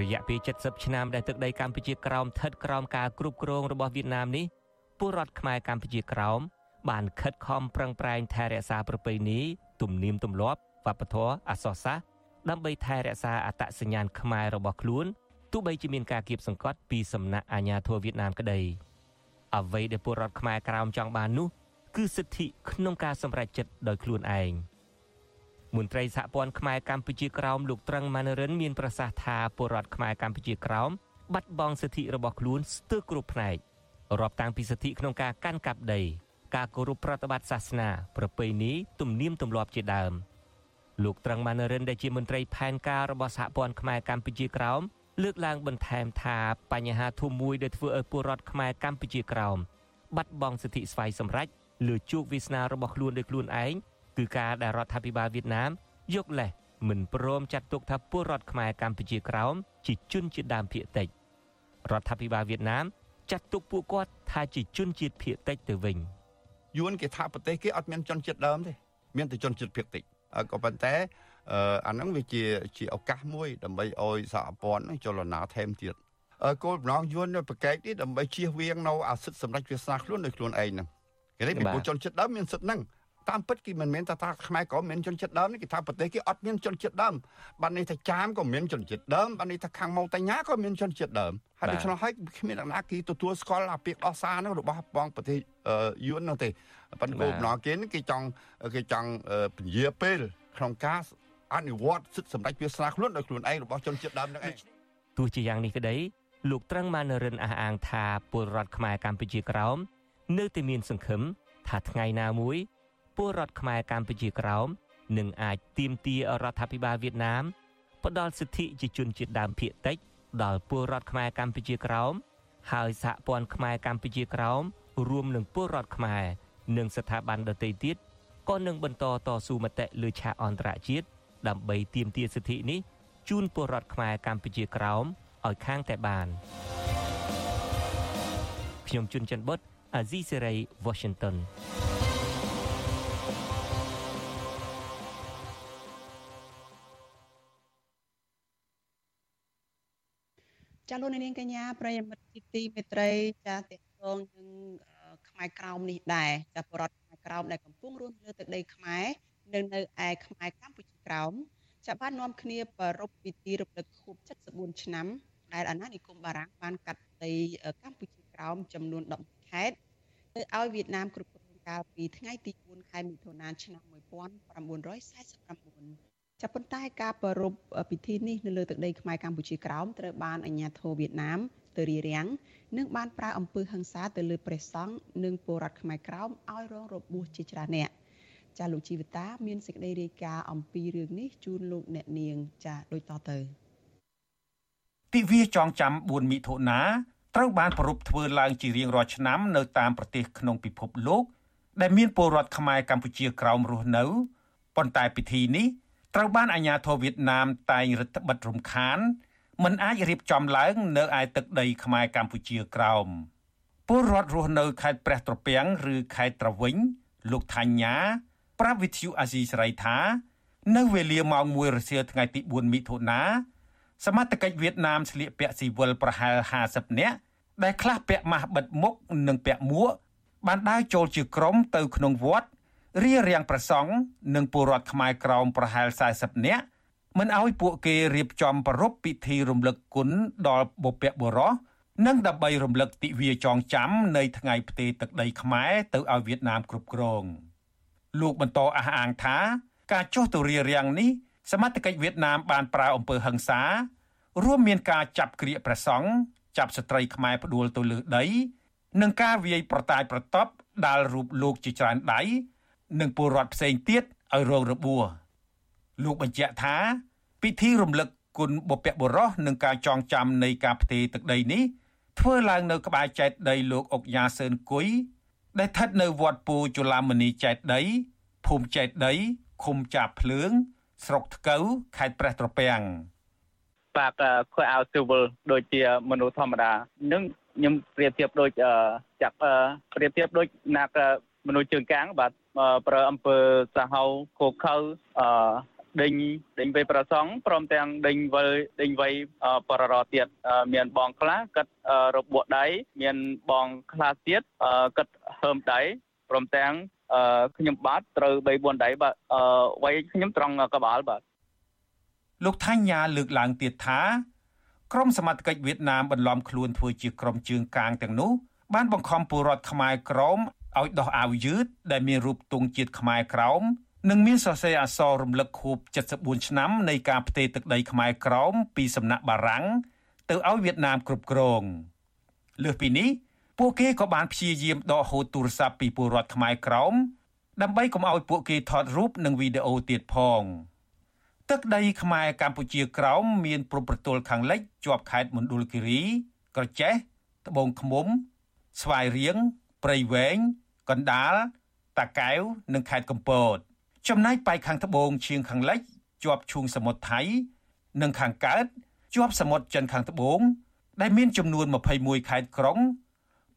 រយៈពេល70ឆ្នាំដែលទឹកដីកម្ពុជាក្រោមស្ថិតក្រោមការគ្រប់គ្រងរបស់វៀតណាមនេះ ពលរដ្ឋខ្មែរកម្ពុជាក្រោមបានខិតខំប្រឹងប្រែងថែរក្សាប្រពៃណីទំនៀមទម្លាប់វប្បធម៌អក្សរសាស្ត្រដើម្បីថែរក្សាអត្តសញ្ញាណខ្មែររបស់ខ្លួនទោះបីជាមានការគៀបសង្កត់ពីសំណាក់អាជ្ញាធរវៀតណាមក្តីអ្វីដែលពលរដ្ឋខ្មែរក្រោមចង់បាននោះគឺសិទ្ធិក្នុងការសម្រេចចិត្តដោយខ្លួនឯងមន្ត្រីសហព័ន្ធខ្មែរកម្ពុជាក្រោមលោកត្រឹងម៉ាណរិនមានប្រសាសន៍ថាពលរដ្ឋខ្មែរកម្ពុជាក្រោមបាត់បង់សិទ្ធិរបស់ខ្លួនស្ទើរគ្រប់ផ្នែក រាប់តាំងពីសិទ្ធិក្នុងការកាន់កាប់ដី ការគោរពប្រតិបត្តិសាសនា ប្រពៃណីទំនៀមទម្លាប់ជាដើមលោកត្រឹងម៉ាណរិនដែលជាមន្ត្រីផែនការរបស់សហព័ន្ធខ្មែរកម្ពុជាក្រោមលើកឡើងបន្ថែមថាបញ្ហាធំមួយដែលធ្វើឲ្យពលរដ្ឋខ្មែរកម្ពុជាក្រោមបាត់បង់សិទ្ធិស្វ័យសម្រេចលើជោគវាសនារបស់ខ្លួនដោយខ្លួនឯងគឺការដែលរដ្ឋាភិបាលវៀតណាមយកលេសមិនព្រមចាត់ទុកថាពលរដ្ឋខ្មែរកម្ពុជាក្រោមជាជនជាតិដើមភាគតិចរដ្ឋាភិបាលវៀតណាម ចាត់ទុកពួកគាត់ថាជាជនជាតិភាគតិចទៅវិញយួនគេថាប្រទេសគេអត់មានជនជាតិដើមទេមានតែជនជាតិភាគតិចក៏ប៉ុន្តែអាហ្នឹងវាជាជាឱកាសមួយ ដើម្បីឲ្យសហព័ន្ធចលនាថែមទៀតគោលបំណងយួននៅប្រកែកនេះដើម្បីជៀសវាងនៅអាសិទ្ធិសម្រាប់វាសនាខ្លួនដោយខ្លួនឯងហ្នឹងគេនេះពីពលជនជាតិដើមមានសិទ្ធិហ្នឹង តាមពិតគេមិនមែនថាថាខ្មែរក៏មានជនជាតិដើមគេថាប្រទេសគេអត់មានជនជាតិដើមបាននេះថាចាមក៏មានជនជាតិដើមបាននេះថាខាងម៉ូតញ្ញាក៏មានជនជាតិដើមហើយដូច្នោះហើយគ្មានអ្នកណាគេទទួលស្គាល់អាពាក្យដោះសារនោះរបស់បងប្រទេសយួននោះទេប៉ុន្តែគោលបំណងគេគេចង់គេចង់ពញាពេលក្នុងការអនុវត្តសិទ្ធិសម្ដេចវាសនាខ្លួនដោយខ្លួនឯងរបស់ជនជាតិដើមនឹងឯងទោះជាយ៉ាងនេះក្តីលោកត្រឹងម៉ានរិនអះអាងថាពលរដ្ឋខ្មែរកម្ពុជាក្រោមនៅតែមានសង្ឃឹមថាថ្ងៃណាមួយ ពលរដ្ឋខ្មែរកម្ពុជាក្រោមនឹងអាចទាមទាររដ្ឋាភិបាលវៀតណាមផ្ដល់សិទ្ធិជាជនជាតិដើមភាគតិច ដល់ពលរដ្ឋខ្មែរកម្ពុជាក្រោមហើយសហព័ន្ធខ្មែរកម្ពុជាក្រោមរួមនឹងពលរដ្ឋខ្មែរនិងស្ថាប័នដទៃទៀតក៏នឹងបន្តតស៊ូមតិលើឆាកអន្តរជាតិដើម្បីទាមទារសិទ្ធិនេះជូនពលរដ្ឋខ្មែរកម្ពុជាក្រោមឲ្យខាងតែបានខ្ញុំជុនច័ន្ទបុតអាស៊ីសេរី Washington ចាលោកនាងកញ្ញាប្រិយមិត្តទីទីមេត្រីចាតេតងនឹងខ្មែរក្រោមនេះដែរចាបរដ្ឋខ្មែរក្រោមដែលកំពុងរស់នៅទឹកដីខ្មែរនៅនៅឯខ្មែរកម្ពុជាក្រោមចាបាននាំគ្នាប្រពៃពិធីរំលឹកខួប74ឆ្នាំដែលអាណានិគមបារាំងបានកាត់ដីកម្ពុជាក្រោមចំនួន10ខេត្តទៅឲ្យវៀតណាមគ្រប់គ្រងកាលពីថ្ងៃទី4ខែមិថុនាឆ្នាំ1949 ចាប់ប៉ុន្តែការប្រារព្ធពិធីនេះនៅលើទឹកដីខ្មែរកម្ពុជាក្រោមត្រូវបានអាជ្ញាធរវៀតណាមទៅរារាំងនិងបានប្រើអំពើហិង្សាទៅលើព្រះសង្ឃនិងពលរដ្ឋខ្មែរក្រោមឲ្យរងរបួសជាច្រើនអ្នកចាលោកជីវតា មានសេចក្តីរាយការណ៍អំពីរឿងនេះជូនលោកអ្នកនាងចាដូចតទៅទិវាចងចាំ4មិថុនាត្រូវបានប្រារព្ធធ្វើឡើងជារៀងរាល់ឆ្នាំនៅតាមប្រទេសក្នុងពិភពលោក ដែលមានពលរដ្ឋខ្មែរកម្ពុជាក្រោមរស់នៅប៉ុន្តែពិធីនេះ ត្រូវបានអាជ្ញាធរវៀតណាមតែងរដ្ឋបិទរំខានមិនអាចរៀបចំឡើងនៅឯទឹកដីខ្មែរកម្ពុជាក្រោមពលរដ្ឋរស់នៅខេត្តព្រះត្រពាំងឬខេត្តត្រវិញលោកថាញ៉ាប្រាប់វិទ្យុអាស៊ីសេរីថា នៅវេលាម៉ោង1រសៀលថ្ងៃទី4មិថុនាសមត្ថកិច្ចវៀតណាមស្លៀកពាក់ស៊ីវិលប្រហែល50នាក់ដែលខ្លះពាក់ម៉ាស់បិទមុខនិងពាក់មួកបានដើរចូលជាក្រុមទៅក្នុងវត្ត រៀបរៀងប្រសង់និងពលរដ្ឋខ្មែរក្រោមប្រហែល40នាក់មិនឲ្យពួកគេរៀបចំប្រពៃពិធីរំលឹកគុណដល់បុព្វបុរសនិងដើម្បីរំលឹកទិវាចងចាំនៃថ្ងៃផ្ទេរទឹកដីខ្មែរទៅឲ្យវៀតណាមគ្រប់គ្រងលោកបន្តអះអាងថា ការចុះទៅរៀបរៀងនេះសមត្ថកិច្ចវៀតណាមបានប្រើអំពើហិង្សា រួមមានការចាប់ក្រៀកព្រះសង្ឃចាប់ស្ត្រីខ្មែរផ្ដួលទៅលើដី និងការវាយប្រតាយប្រតប់ដាល់រូបលោកជាច្រើនដៃ និងពលរដ្ឋផ្សេងទៀតឲ្យរងរបួសលោកបញ្ជាក់ថា ពិធីរំលឹកគុណបុព្វបុរសនិងការចងចាំនៃការផ្ទេរទឹកដីនេះធ្វើឡើងនៅក្បែរចេតិយដីលោកអុកយ៉ាសឿនគុយដែលស្ថិតនៅវត្តពូជូឡាមនីចេតិយដីភូមិចេតិយដីឃុំចាបភ្លើង ស្រុកថ្កូវខេត្តព្រះត្រពាំងបាទខួយឲ្យស៊ីវិលដូចជាមនុស្សធម្មតានឹងខ្ញុំប្រៀបធៀបដូចចាប់ប្រៀបធៀបដូចណាក់មនុស្សជើងកាងបាទ ប្រើអំពើសាហៅគោខៅអដេញដេញវ័យប្រសងព្រមទាំងដេញវិលដេញវ័យបររទៀតមានបងខ្លះកាត់របួសដៃមានបងខ្លះទៀតកាត់ហើមដៃព្រមទាំងខ្ញុំបាទត្រូវ3 4ដៃបាទវ័យខ្ញុំត្រង់ក្បាលបាទលោកថាញ៉ាលើកឡើងទៀតថាក្រុមសមត្ថកិច្ចវៀតណាមបន្លំខ្លួនធ្វើជាក្រុមជើងកាងទាំងនោះបានបង្ខំពលរដ្ឋខ្មែរក្រម ឲ្យដោះអាវយឺតដែលមានរូបទង់ជាតិខ្មែរក្រោមនិងមានសរសេរអក្សររំលឹកខួប74ឆ្នាំនៃការផ្ទេរទឹកដីខ្មែរក្រោមពីសំណាក់បារាំងទៅឲ្យវៀតណាមគ្រប់គ្រងលើសពីនេះពួកគេក៏បានព្យាយាមដកហូតទូរស័ព្ទពីពលរដ្ឋខ្មែរក្រោមដើម្បីកុំឲ្យពួកគេថតរូបនិងវីដេអូទៀតផងទឹកដីខ្មែរកម្ពុជាក្រោមមានព្រំប្រទល់ខាងលិចជាប់ខេត្តមណ្ឌលគិរី ក្រចេះត្បូងឃ្មុំ ស្វាយរៀងព្រៃវែង កណ្ដាលតាកែវនិងខេត្តកំពតចំណែកប៉ែកខាងត្បូងឈៀងខាងលិចជាប់ឈូងសមុទ្រថៃ និងខាងកើតជាប់សមុទ្រចិនខាងត្បូង ដែលមានចំនួន21ខេត្តក្រុង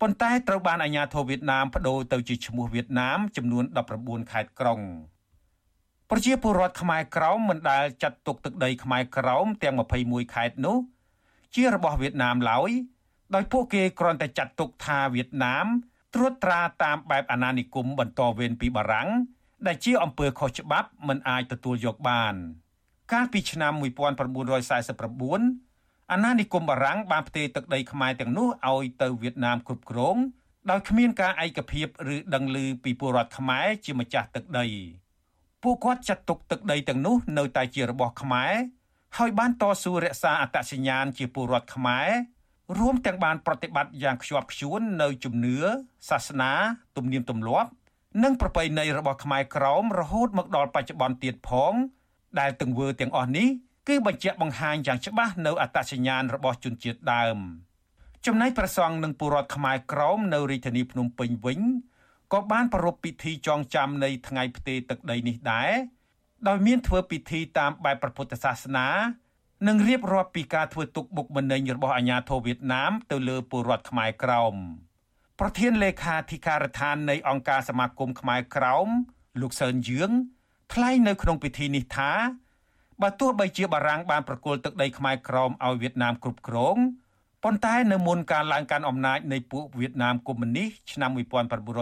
ប៉ុន្តែត្រូវបានអាជ្ញាធរវៀតណាមបដូរទៅជាឈ្មោះវៀតណាមចំនួន19ខេត្តក្រុងប្រជាពលរដ្ឋខ្មែរក្រោមមិនដែលចាត់ទុកទឹកដីខ្មែរក្រោមទាំង21ខេត្តនោះ ជារបស់វៀតណាមឡើយដោយពួកគេគ្រាន់តែចាត់ទុកថាវៀតណាម ត្រួតត្រាតាមបែបអាណានិគមបន្តវេនពីបារាំងដែលជាអំពើខុសច្បាប់មិនអាចទទួលយកបាន កាលពីឆ្នាំ1949អាណានិគមបារាំងបានផ្ទេរទឹកដីខ្មែរទាំងនោះឲ្យទៅវៀតណាមគ្រប់គ្រងដោយគ្មានការឯកភាពឬដឹងឮពីពលរដ្ឋខ្មែរជាម្ចាស់ទឹកដីពួកគាត់ចាត់ទុកទឹកដីទាំងនោះនៅតែជារបស់ខ្មែរហើយបានតស៊ូរក្សាអត្តសញ្ញាណជាពលរដ្ឋខ្មែរ រួមទាំងបានប្រតិបត្តិយ៉ាងខ្ជាប់ខ្ជួននៅជំនឿសាសនា ទំនៀមទម្លាប់ និងប្រពៃណីរបស់ខ្មែរក្រោមរហូតមកដល់បច្ចុប្បន្នទៀតផង ដែលទង្វើទាំងអស់នេះគឺបញ្ជាក់បង្ហាញយ៉ាងច្បាស់នៅអត្តសញ្ញាណរបស់ជនជាតិដើមចំណែកប្រសង់និងពលរដ្ឋខ្មែរក្រោមនៅរាជធានីភ្នំពេញវិញក៏បានប្រារព្ធពិធីចងចាំនៃថ្ងៃផ្ទេរទឹកដីនេះដែរដោយមានធ្វើពិធីតាមបែបព្រះពុទ្ធសាសនា និងរៀបរាប់ពីការធ្វើទុកបុកម្នេញរបស់អាញាធរវៀតណាមទៅលើពលរដ្ឋខ្មែរក្រោមប្រធានលេខាធិការដ្ឋាននៃអង្គការសមាគមខ្មែរក្រោមលោកសឿនយឿងថ្លែងនៅក្នុងពិធីនេះថាបើទោះបីជាបារាំងបានប្រគល់ទឹកដីខ្មែរក្រោមឲ្យវៀតណាមគ្រប់គ្រងប៉ុន្តែនៅមុនការឡើងកាន់អំណាចនៃពួកវៀតណាមកុម្មុយនីសឆ្នាំ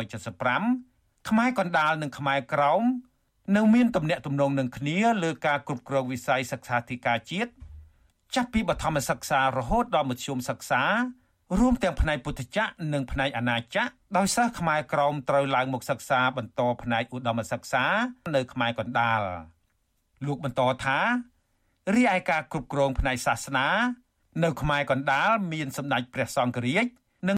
1975ខ្មែរកណ្ដាលនិងខ្មែរក្រោមនៅមានទំនាក់ទំនងនឹងគ្នាលើការគ្រប់គ្រងវិស័យសិក្សាធិការជាតិ ចាប់ពីបឋមសិក្សារហូតដល់មធ្យមសិក្សា រួមទាំងផ្នែកពុទ្ធចក្រនិងផ្នែកអនាចក្រដោយសិស្សខ្មែរក្រមត្រូវឡើងមកសិក្សាបន្តផ្នែកឧត្តមសិក្សា នៅខ្មែរកណ្ដាលលោកបន្តថារីឯការគ្រប់គ្រងផ្នែកសាសនា នៅខ្មែរកណ្ដាលមានសម្ដេចព្រះសង្ឃរាជ